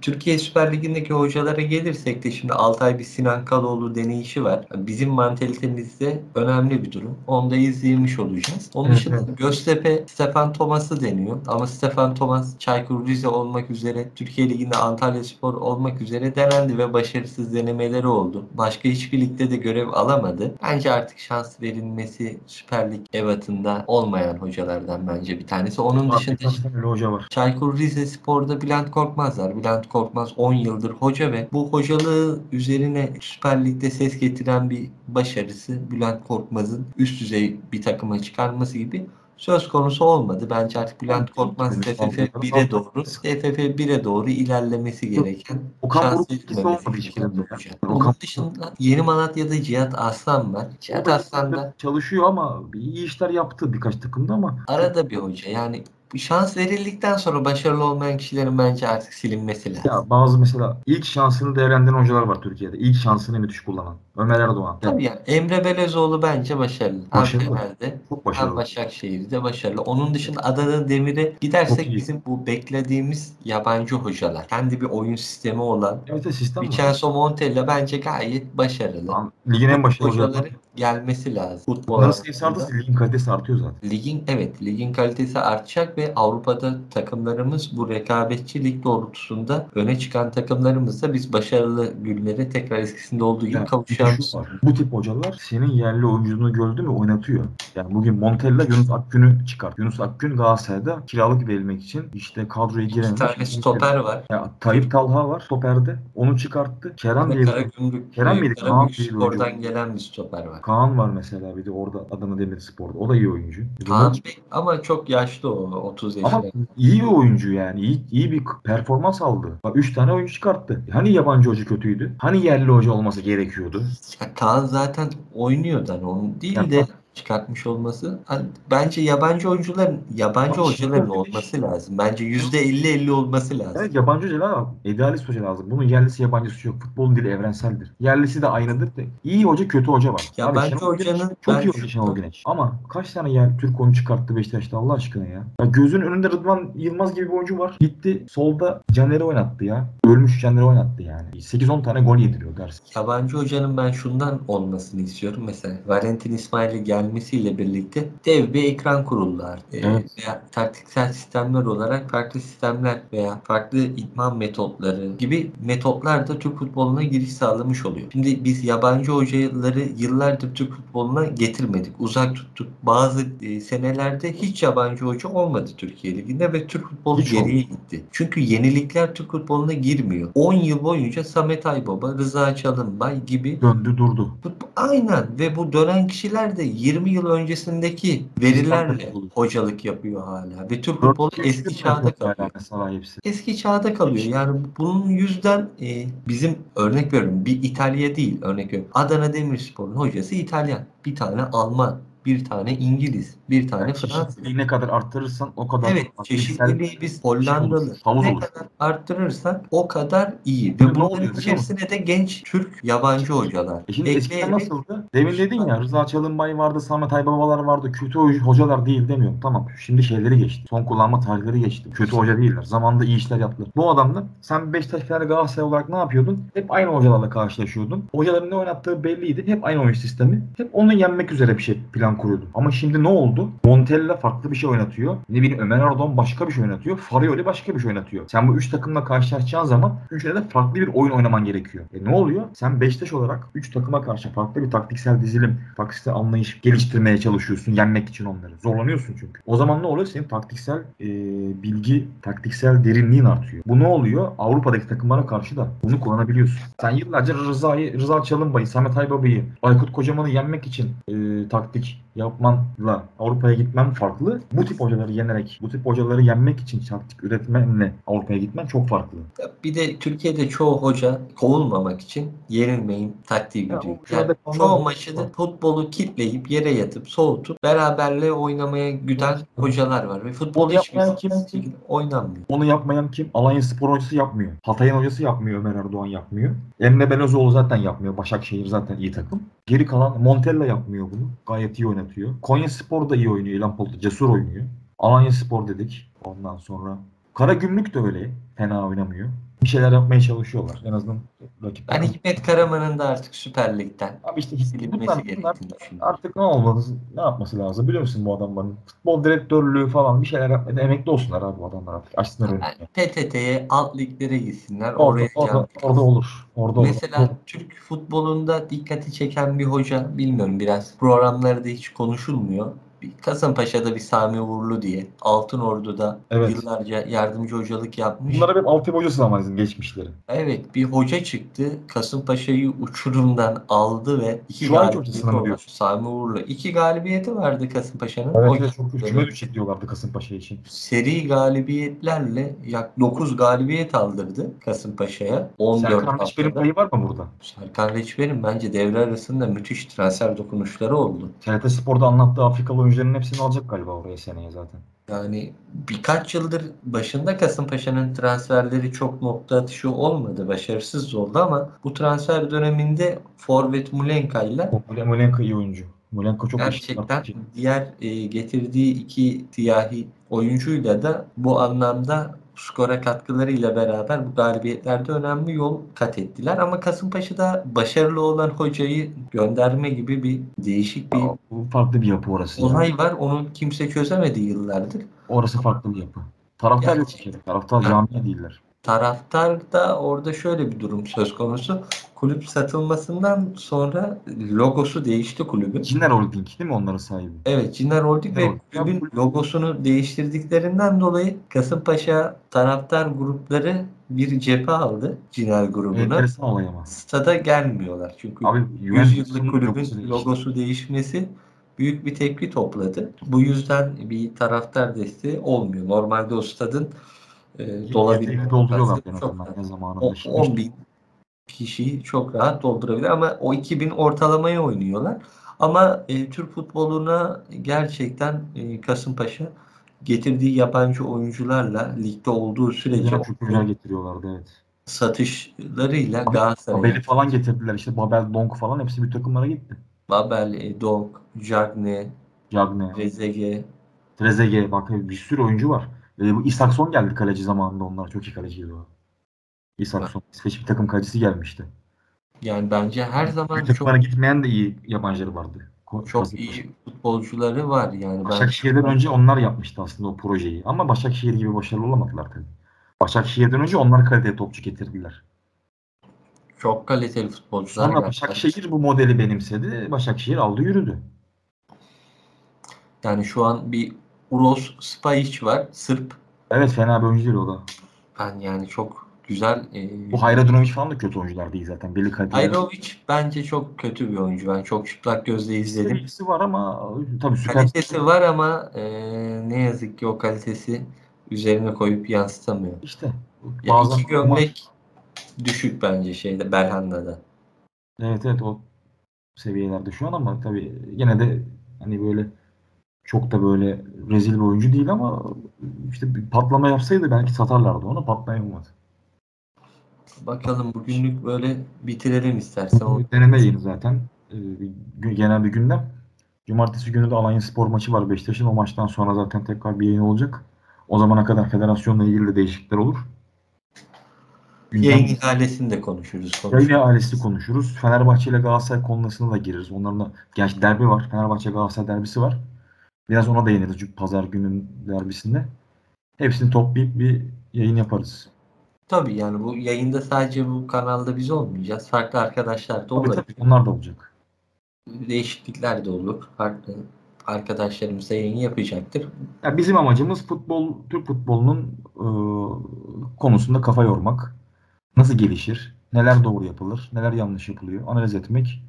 Türkiye Süper Ligi'ndeki hocalara gelirsek de şimdi Altay bir Sinan Kaloğlu deneyişi var. Bizim mantalitemizde önemli bir durum. Onu da izlemiş olacağız. Onun dışında Göztepe Stefan Thomas'ı deniyor. Ama Stefan Thomas Çaykur Rize olmak üzere Türkiye Ligi'nde Antalya Spor olmak üzere denendi ve başarısız denemeleri oldu. Başka hiçbir ligde de görev alamadı. Bence artık şans verilmesi Süper Lig ebatında olmayan hocalardan bence bir tanesi. Onun dışında Birkaç tane öyle hoca var. Çaykur Rizespor'da Bülent Korkmaz var. Bülent Korkmaz 10 yıldır hoca ve bu hocalığı üzerine Süper Lig'de ses getiren bir başarısı Bülent Korkmaz'ın üst düzey bir takıma çıkarması gibi söz konusu olmadı. Bence artık Bülent Korkmaz TFF evet. 1'e doğru TFF 1'e doğru ilerlemesi gereken Okan Onun dışında Yeni Malatya'da Cihat Aslan var. Cihat Aslan da çalışıyor ama iyi işler yaptı birkaç takımda ama arada bir hoca. Yani şans verildikten sonra başarılı olmayan kişilerin bence artık silinmesi lazım. Ya bazı mesela ilk şansını değerlendiren hocalar var Türkiye'de. İlk şansını müthiş kullanan. Ömer Erdoğan. Tabii yani Emre Belezoğlu bence başarılı. Hem Başarılı. Çok hem başarılı. Başakşehir'de başarılı. Onun dışında Adana Demir'e gidersek bizim bu beklediğimiz yabancı hocalar. Kendi bir oyun sistemi olan Evet evet, sistem. Vincenzo Montella bence gayet başarılı. Lan, Ligin en başarılı hocaları. Gelmesi lazım. Futbol Onların sayısı artarsa ligin kalitesi artıyor zaten. Ligin evet ligin kalitesi artacak ve Avrupa'da takımlarımız bu rekabetçi lig doğrultusunda öne çıkan takımlarımızda biz başarılı günlere tekrar eskisinde olduğu gibi Yani bir şu var. Bu tip hocalar senin yerli oyuncunu gördü mü oynatıyor. Yani bugün Montella Yunus Akgün'ü çıkart. Yunus Akgün Galatasaray'da kiralık verilmek için işte kadroya İki girememiş. tane stoper var. Ya, Tayyip Talha var stoperde. Onu çıkarttı. Kerem diye Karagümrük, Kerem miydi? Kaan oyuncu. gelen bir stoper var. Kaan var mesela bir de orada Adana Demirspor'da. O da iyi oyuncu. Kaan Bey ama çok yaşlı o 30 Ama yaşında. iyi bir oyuncu yani. İyi, iyi bir performans aldı. Bak 3 tane oyuncu çıkarttı. Hani yabancı hoca kötüydü? Hani yerli hoca olması gerekiyordu? Ya Kaan zaten oynuyordu hani onun değil de çıkartmış olması hani bence yabancı oyuncuların yabancı hocaların olması lazım. Bence %50-50 olması lazım. Evet yabancı hocalar var. Idealist hoca lazım. Bunun yerlisi yabancısı yok. Futbolun dili evrenseldir. Yerlisi de aynıdır. De. İyi hoca kötü hoca var. Yabancı Güneş hocanın çok ben iyi hoca Şenol Güneş. Ama kaç tane yer Türk oyuncu çıkarttı Beşiktaş'ta Allah aşkına ya. ya. Gözün önünde Rıdvan Yılmaz gibi bir oyuncu var. Gitti solda Caner'i oynattı ya. Ölmüş Caner'i oynattı yani. 8-10 tane gol yediriyor dersin. Yabancı hocanın ben şundan olmasını istiyorum. Mesela Valentin İsmail'in gelmesiyle birlikte dev bir ekran kurullar. Ee, Evet. veya taktiksel sistemler olarak farklı sistemler veya farklı idman metotları gibi metotlar da Türk futboluna giriş sağlamış oluyor. Şimdi biz yabancı hocaları yıllardır Türk futboluna getirmedik. Uzak tuttuk. Bazı e, senelerde hiç yabancı hoca olmadı Türkiye Ligi'nde ve Türk futbolu Hiç geriye gitti. Çünkü yenilikler Türk futboluna girmiyor. 10 yıl boyunca Samet Aybaba, Rıza Çalınbay gibi Döndü durdu. Aynen ve bu dönen kişiler de 20 yıl öncesindeki verilerle hocalık yapıyor hala. Ve Türk futbolu eski çağda kalıyor. Eski çağda kalıyor. Yani bunun yüzden e, bizim örnek veriyorum bir İtalya değil örnek veriyorum. Adana Demirspor'un hocası İtalyan. Bir tane Alman. Bir tane İngiliz. Bir tane Yani Fransız. ne kadar arttırırsan o kadar Evet çeşitliliği biz Hollandalı şey olur, ne olur. kadar arttırırsak o kadar iyi. Ve bunların oluyor içerisine de genç Türk yabancı hocalar. E şimdi eskiden nasıldı? Demin dedin ya Rıza Çalınbay vardı, Samet Aybabalar vardı. Kötü hoca- hocalar değil demiyorum. Tamam şimdi şeyleri geçti. Son kullanma tarihleri geçti. Kötü hoca değiller. Zamanında iyi işler yaptılar. Bu adamla sen Beşiktaş Fener Galatasaray olarak ne yapıyordun? Hep aynı hocalarla karşılaşıyordun. Hocaların ne oynattığı belliydi. Hep aynı oyun sistemi. Hep onu yenmek üzere bir şey plan kuruyordun. Ama şimdi ne oldu? Montella farklı bir şey oynatıyor. Ne bileyim Ömer Ardon başka bir şey oynatıyor. Farioli başka bir şey oynatıyor. Sen bu üç takımla karşılaşacağın zaman üçüne de farklı bir oyun oynaman gerekiyor. E ne oluyor? Sen Beşiktaş olarak 3 takıma karşı farklı bir taktiksel dizilim, taktiksel anlayış geliştirmeye çalışıyorsun yenmek için onları. Zorlanıyorsun çünkü. O zaman ne oluyor? Senin taktiksel e, bilgi, taktiksel derinliğin artıyor. Bu ne oluyor? Avrupa'daki takımlara karşı da bunu kullanabiliyorsun. Sen yıllarca Rıza'yı, Rıza Çalınbay'ı, Samet Aybaba'yı, Aykut Kocaman'ı yenmek için e, taktik yapmanla Avrupa'ya gitmen farklı. Bu tip hocaları yenerek, bu tip hocaları yenmek için taktik üretmenle Avrupa'ya gitmen çok farklı. Bir de Türkiye'de çoğu hoca kovulmamak için yenilmeyin taktiği Ya, gidiyor. şurada Yani çoğu maçı da futbolu kitleyip yere yatıp soğutup beraberle oynamaya güden hocalar var. Ve futbol hiçbir kim? şekilde oynanmıyor. Onu yapmayan kim? Alanya Spor hocası yapmıyor. Hatay'ın hocası yapmıyor. Ömer Erdoğan yapmıyor. Emre Belözoğlu zaten yapmıyor. Başakşehir zaten iyi takım. Geri kalan Montella yapmıyor bunu. Gayet iyi oynatıyor. Konya Spor da iyi oynuyor. İlhan Polat cesur oynuyor. Alanya Spor dedik. Ondan sonra Karagümrük de öyle. Fena oynamıyor. Bir şeyler yapmaya çalışıyorlar. En azından rakip Ben takım. Hikmet Karaman'ın da artık Süper Lig'den Abi işte silinmesi gerektiğini artık ne olması, ne yapması lazım biliyor musun bu adamların? Futbol direktörlüğü falan bir şeyler yapmaya emekli olsunlar abi bu adamlar artık. Açsınlar. Yani PTT'ye alt liglere gitsinler. Orada, Oraya orada, orada olur. Orada Mesela olur. Türk futbolunda dikkati çeken bir hoca bilmiyorum biraz programlarda hiç konuşulmuyor. Bir Kasımpaşa'da bir Sami Uğurlu diye Altın Ordu'da Evet. yıllarca yardımcı hocalık yapmış. Bunlar hep altyapı hocası ama bizim geçmişleri. Evet bir hoca çıktı. Kasımpaşa'yı uçurumdan aldı ve iki Şu anki hocasına mı diyorsun? Sami Uğurlu. İki galibiyeti vardı Kasımpaşa'nın. Evet, evet çok küme Evet. düşecek diyorlardı Kasımpaşa için. seri galibiyetlerle yak 9 galibiyet aldırdı Kasımpaşa'ya. 14 Serkan Reçber'in payı var mı burada? Serkan Reçber'in bence devre arasında müthiş transfer dokunuşları oldu. TRT Spor'da anlattığı Afrikalı oyuncuların hepsini alacak galiba oraya seneye zaten. Yani birkaç yıldır başında Kasımpaşa'nın transferleri çok nokta atışı olmadı. Başarısız oldu ama bu transfer döneminde Forvet Mulenka ile Mulenka iyi oyuncu. Mulenka çok gerçekten diğer e, getirdiği iki siyahi oyuncuyla da bu anlamda skora katkılarıyla beraber bu galibiyetlerde önemli yol kat ettiler. Ama Kasımpaşa'da başarılı olan hocayı gönderme gibi bir değişik bir Aa, farklı bir yapı orası. olay var. Onu kimse çözemedi yıllardır. Orası farklı bir yapı. Taraftar yok bir kere. Taraftar camia değiller. Taraftar da orada şöyle bir durum söz konusu. Kulüp satılmasından sonra logosu değişti kulübün. Ciner Holding değil mi onların sahibi? Evet, Cinler Holding ve kulübün logosunu değiştirdiklerinden dolayı Kasımpaşa taraftar grupları bir cephe aldı Cinler grubuna. Stada gelmiyorlar çünkü Abi 100 Juventus'un yıllık kulübün logosu logosu değişmesi büyük bir tepki topladı. Bu yüzden bir taraftar desteği olmuyor. Normalde o stadın e, dolabilme Yeteneğini dolduruyorlar en azından ne zamanında. Şimdi 10 bin kişiyi çok rahat doldurabilir ama o 2000 ortalamaya oynuyorlar. Ama e, Türk futboluna gerçekten e, Kasımpaşa getirdiği yabancı oyuncularla ligde olduğu sürece Güzel, çok güzel getiriyorlardı evet. satışlarıyla Babel'i Galatasaray'a falan getirdiler işte Babel, Donk falan hepsi bir takımlara gitti. Babel, e, Donk, Cagne, Cagne, Trezeguet Trezeguet bak bir sürü oyuncu var. E, bu Isakson geldi kaleci zamanında onlar çok iyi kaleciydi o. Isakson. İsveç bir takım kalecisi gelmişti. yani bence her zaman Büyük çok gitmeyen de iyi yabancıları vardı. Çok Kasımpaşa. iyi futbolcuları var yani ben Başakşehir'den önce onlar yapmıştı aslında o projeyi. Ama Başakşehir gibi başarılı olamadılar tabii. Başakşehir'den önce onlar kaliteli topçu getirdiler. çok kaliteli futbolcular Sonra. Başakşehir bu modeli benimsedi. Başakşehir aldı yürüdü. Yani şu an bir Uros Spajic var. Sırp. Evet fena bir oyuncu değil o da. Ben yani çok güzel. E, Bu Hayradunovic falan da kötü oyuncular değil zaten. Belli kaliteli. Ayrovic bence çok kötü bir oyuncu. Ben çok çıplak gözle izledim. Seviyesi var ama tabii süper. Kalitesi var ama e, ne yazık ki o kalitesi üzerine koyup yansıtamıyor. İşte bazen iki gömlek düşük bence şeyde Belhanda'da. Evet evet o seviyelerde şu an ama tabii yine de hani böyle çok da böyle rezil bir oyuncu değil ama işte bir patlama yapsaydı belki satarlardı onu patlayamadı. Bakalım bugünlük böyle bitirelim istersen. O Deneme yayını zaten. Ee, genel bir gündem. Cumartesi günü de Alanya Spor maçı var Beşiktaş'ın. O maçtan sonra zaten tekrar bir yayın olacak. O zamana kadar federasyonla ilgili de değişiklikler olur. Gündem, yayın ihalesini de konuşuruz. yayın konuşuruz. ailesi konuşuruz. Fenerbahçe ile Galatasaray konusuna da gireriz. Onların da gerçi derbi var. Fenerbahçe Galatasaray derbisi var. Biraz ona değiniriz çünkü pazar günün derbisinde. Hepsini toplayıp bir yayın yaparız. Tabii yani bu yayında sadece bu kanalda biz olmayacağız. Farklı arkadaşlar da Tabii olur. tabii onlar da olacak. Değişiklikler de olur. Farklı arkadaşlarımız da yayın yapacaktır. Ya bizim amacımız futbol, Türk futbolunun e, konusunda kafa yormak. Nasıl gelişir? Neler doğru yapılır? Neler yanlış yapılıyor? Analiz etmek.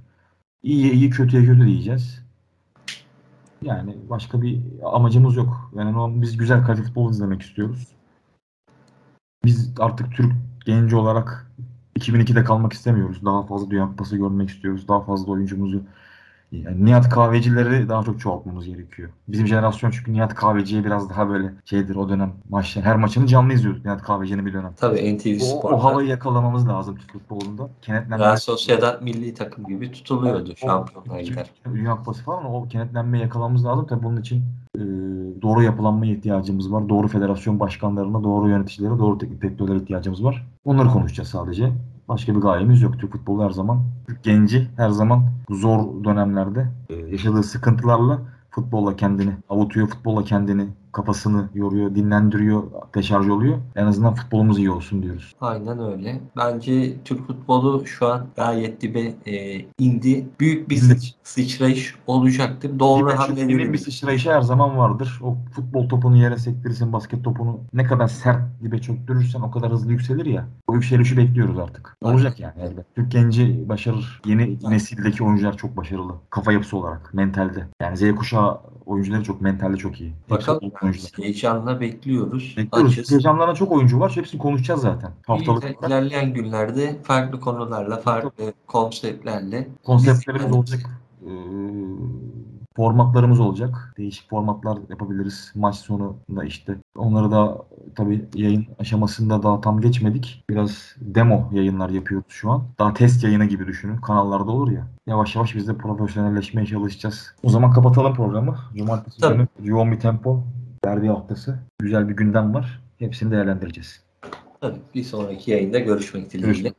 İyiye iyi, kötüye kötü diyeceğiz. Yani başka bir amacımız yok. Yani biz güzel kaliteli futbol izlemek istiyoruz. Biz artık Türk genci olarak 2002'de kalmak istemiyoruz. Daha fazla Dünya Kupası görmek istiyoruz. Daha fazla oyuncumuzu yani Nihat Kahvecileri daha çok çoğaltmamız gerekiyor. Bizim jenerasyon çünkü Nihat Kahveci'ye biraz daha böyle şeydir o dönem maçlar. Her maçını canlı izliyorduk Nihat Kahveci'nin bir dönem. Tabii NTV O, o Spor'da havayı yakalamamız lazım Türk futbolunda. Kenetlenme. Real Sociedad milli takım gibi tutuluyordu O- şampiyonlar gider. Dünya Kupası falan o kenetlenmeyi yakalamamız lazım. Tabii bunun için e, doğru yapılanmaya ihtiyacımız var. Doğru federasyon başkanlarına, doğru yöneticilere, doğru teknik direktörlere ihtiyacımız var. Onları konuşacağız sadece. Başka bir gayemiz yok. Türk futbolu her zaman, Türk genci her zaman zor dönemlerde e, yaşadığı sıkıntılarla futbolla kendini avutuyor, futbolla kendini kafasını yoruyor, dinlendiriyor, deşarj oluyor. En azından futbolumuz iyi olsun diyoruz. Aynen öyle. Bence Türk futbolu şu an gayet dibe e, indi. Büyük bir sıç- sıçrayış olacaktır. Doğru hamleleri bir sıçrayışı her zaman vardır. O futbol topunu yere sektirirsin, basket topunu ne kadar sert dibe çöktürürsen o kadar hızlı yükselir ya. O yükselişi bekliyoruz artık. Olacak yani elde. Türk genci başarır. Yeni nesildeki oyuncular çok başarılı. Kafa yapısı olarak, mentalde. Yani Z kuşağı oyuncuları çok mentalde çok iyi. Bakalım. Oyuncular. Heyecanla bekliyoruz. Bekliyoruz. Açız. Heyecanlanan çok oyuncu var. Hepsini konuşacağız zaten. Haftalık. İlerleyen günlerde farklı konularla, farklı konseptlerle Konseptlerimiz olacak. Ee, formatlarımız olacak. Değişik formatlar yapabiliriz. Maç sonunda işte. Onları da tabii yayın aşamasında daha tam geçmedik. Biraz demo yayınlar yapıyoruz şu an. Daha test yayını gibi düşünün. Kanallarda olur ya. Yavaş yavaş biz de profesyonelleşmeye çalışacağız. O zaman kapatalım programı. Cumartesi Tabii. günü yoğun bir tempo. Derbi haftası. Güzel bir gündem var. Hepsini değerlendireceğiz. Tabii bir sonraki yayında görüşmek dileğiyle. Görüşmek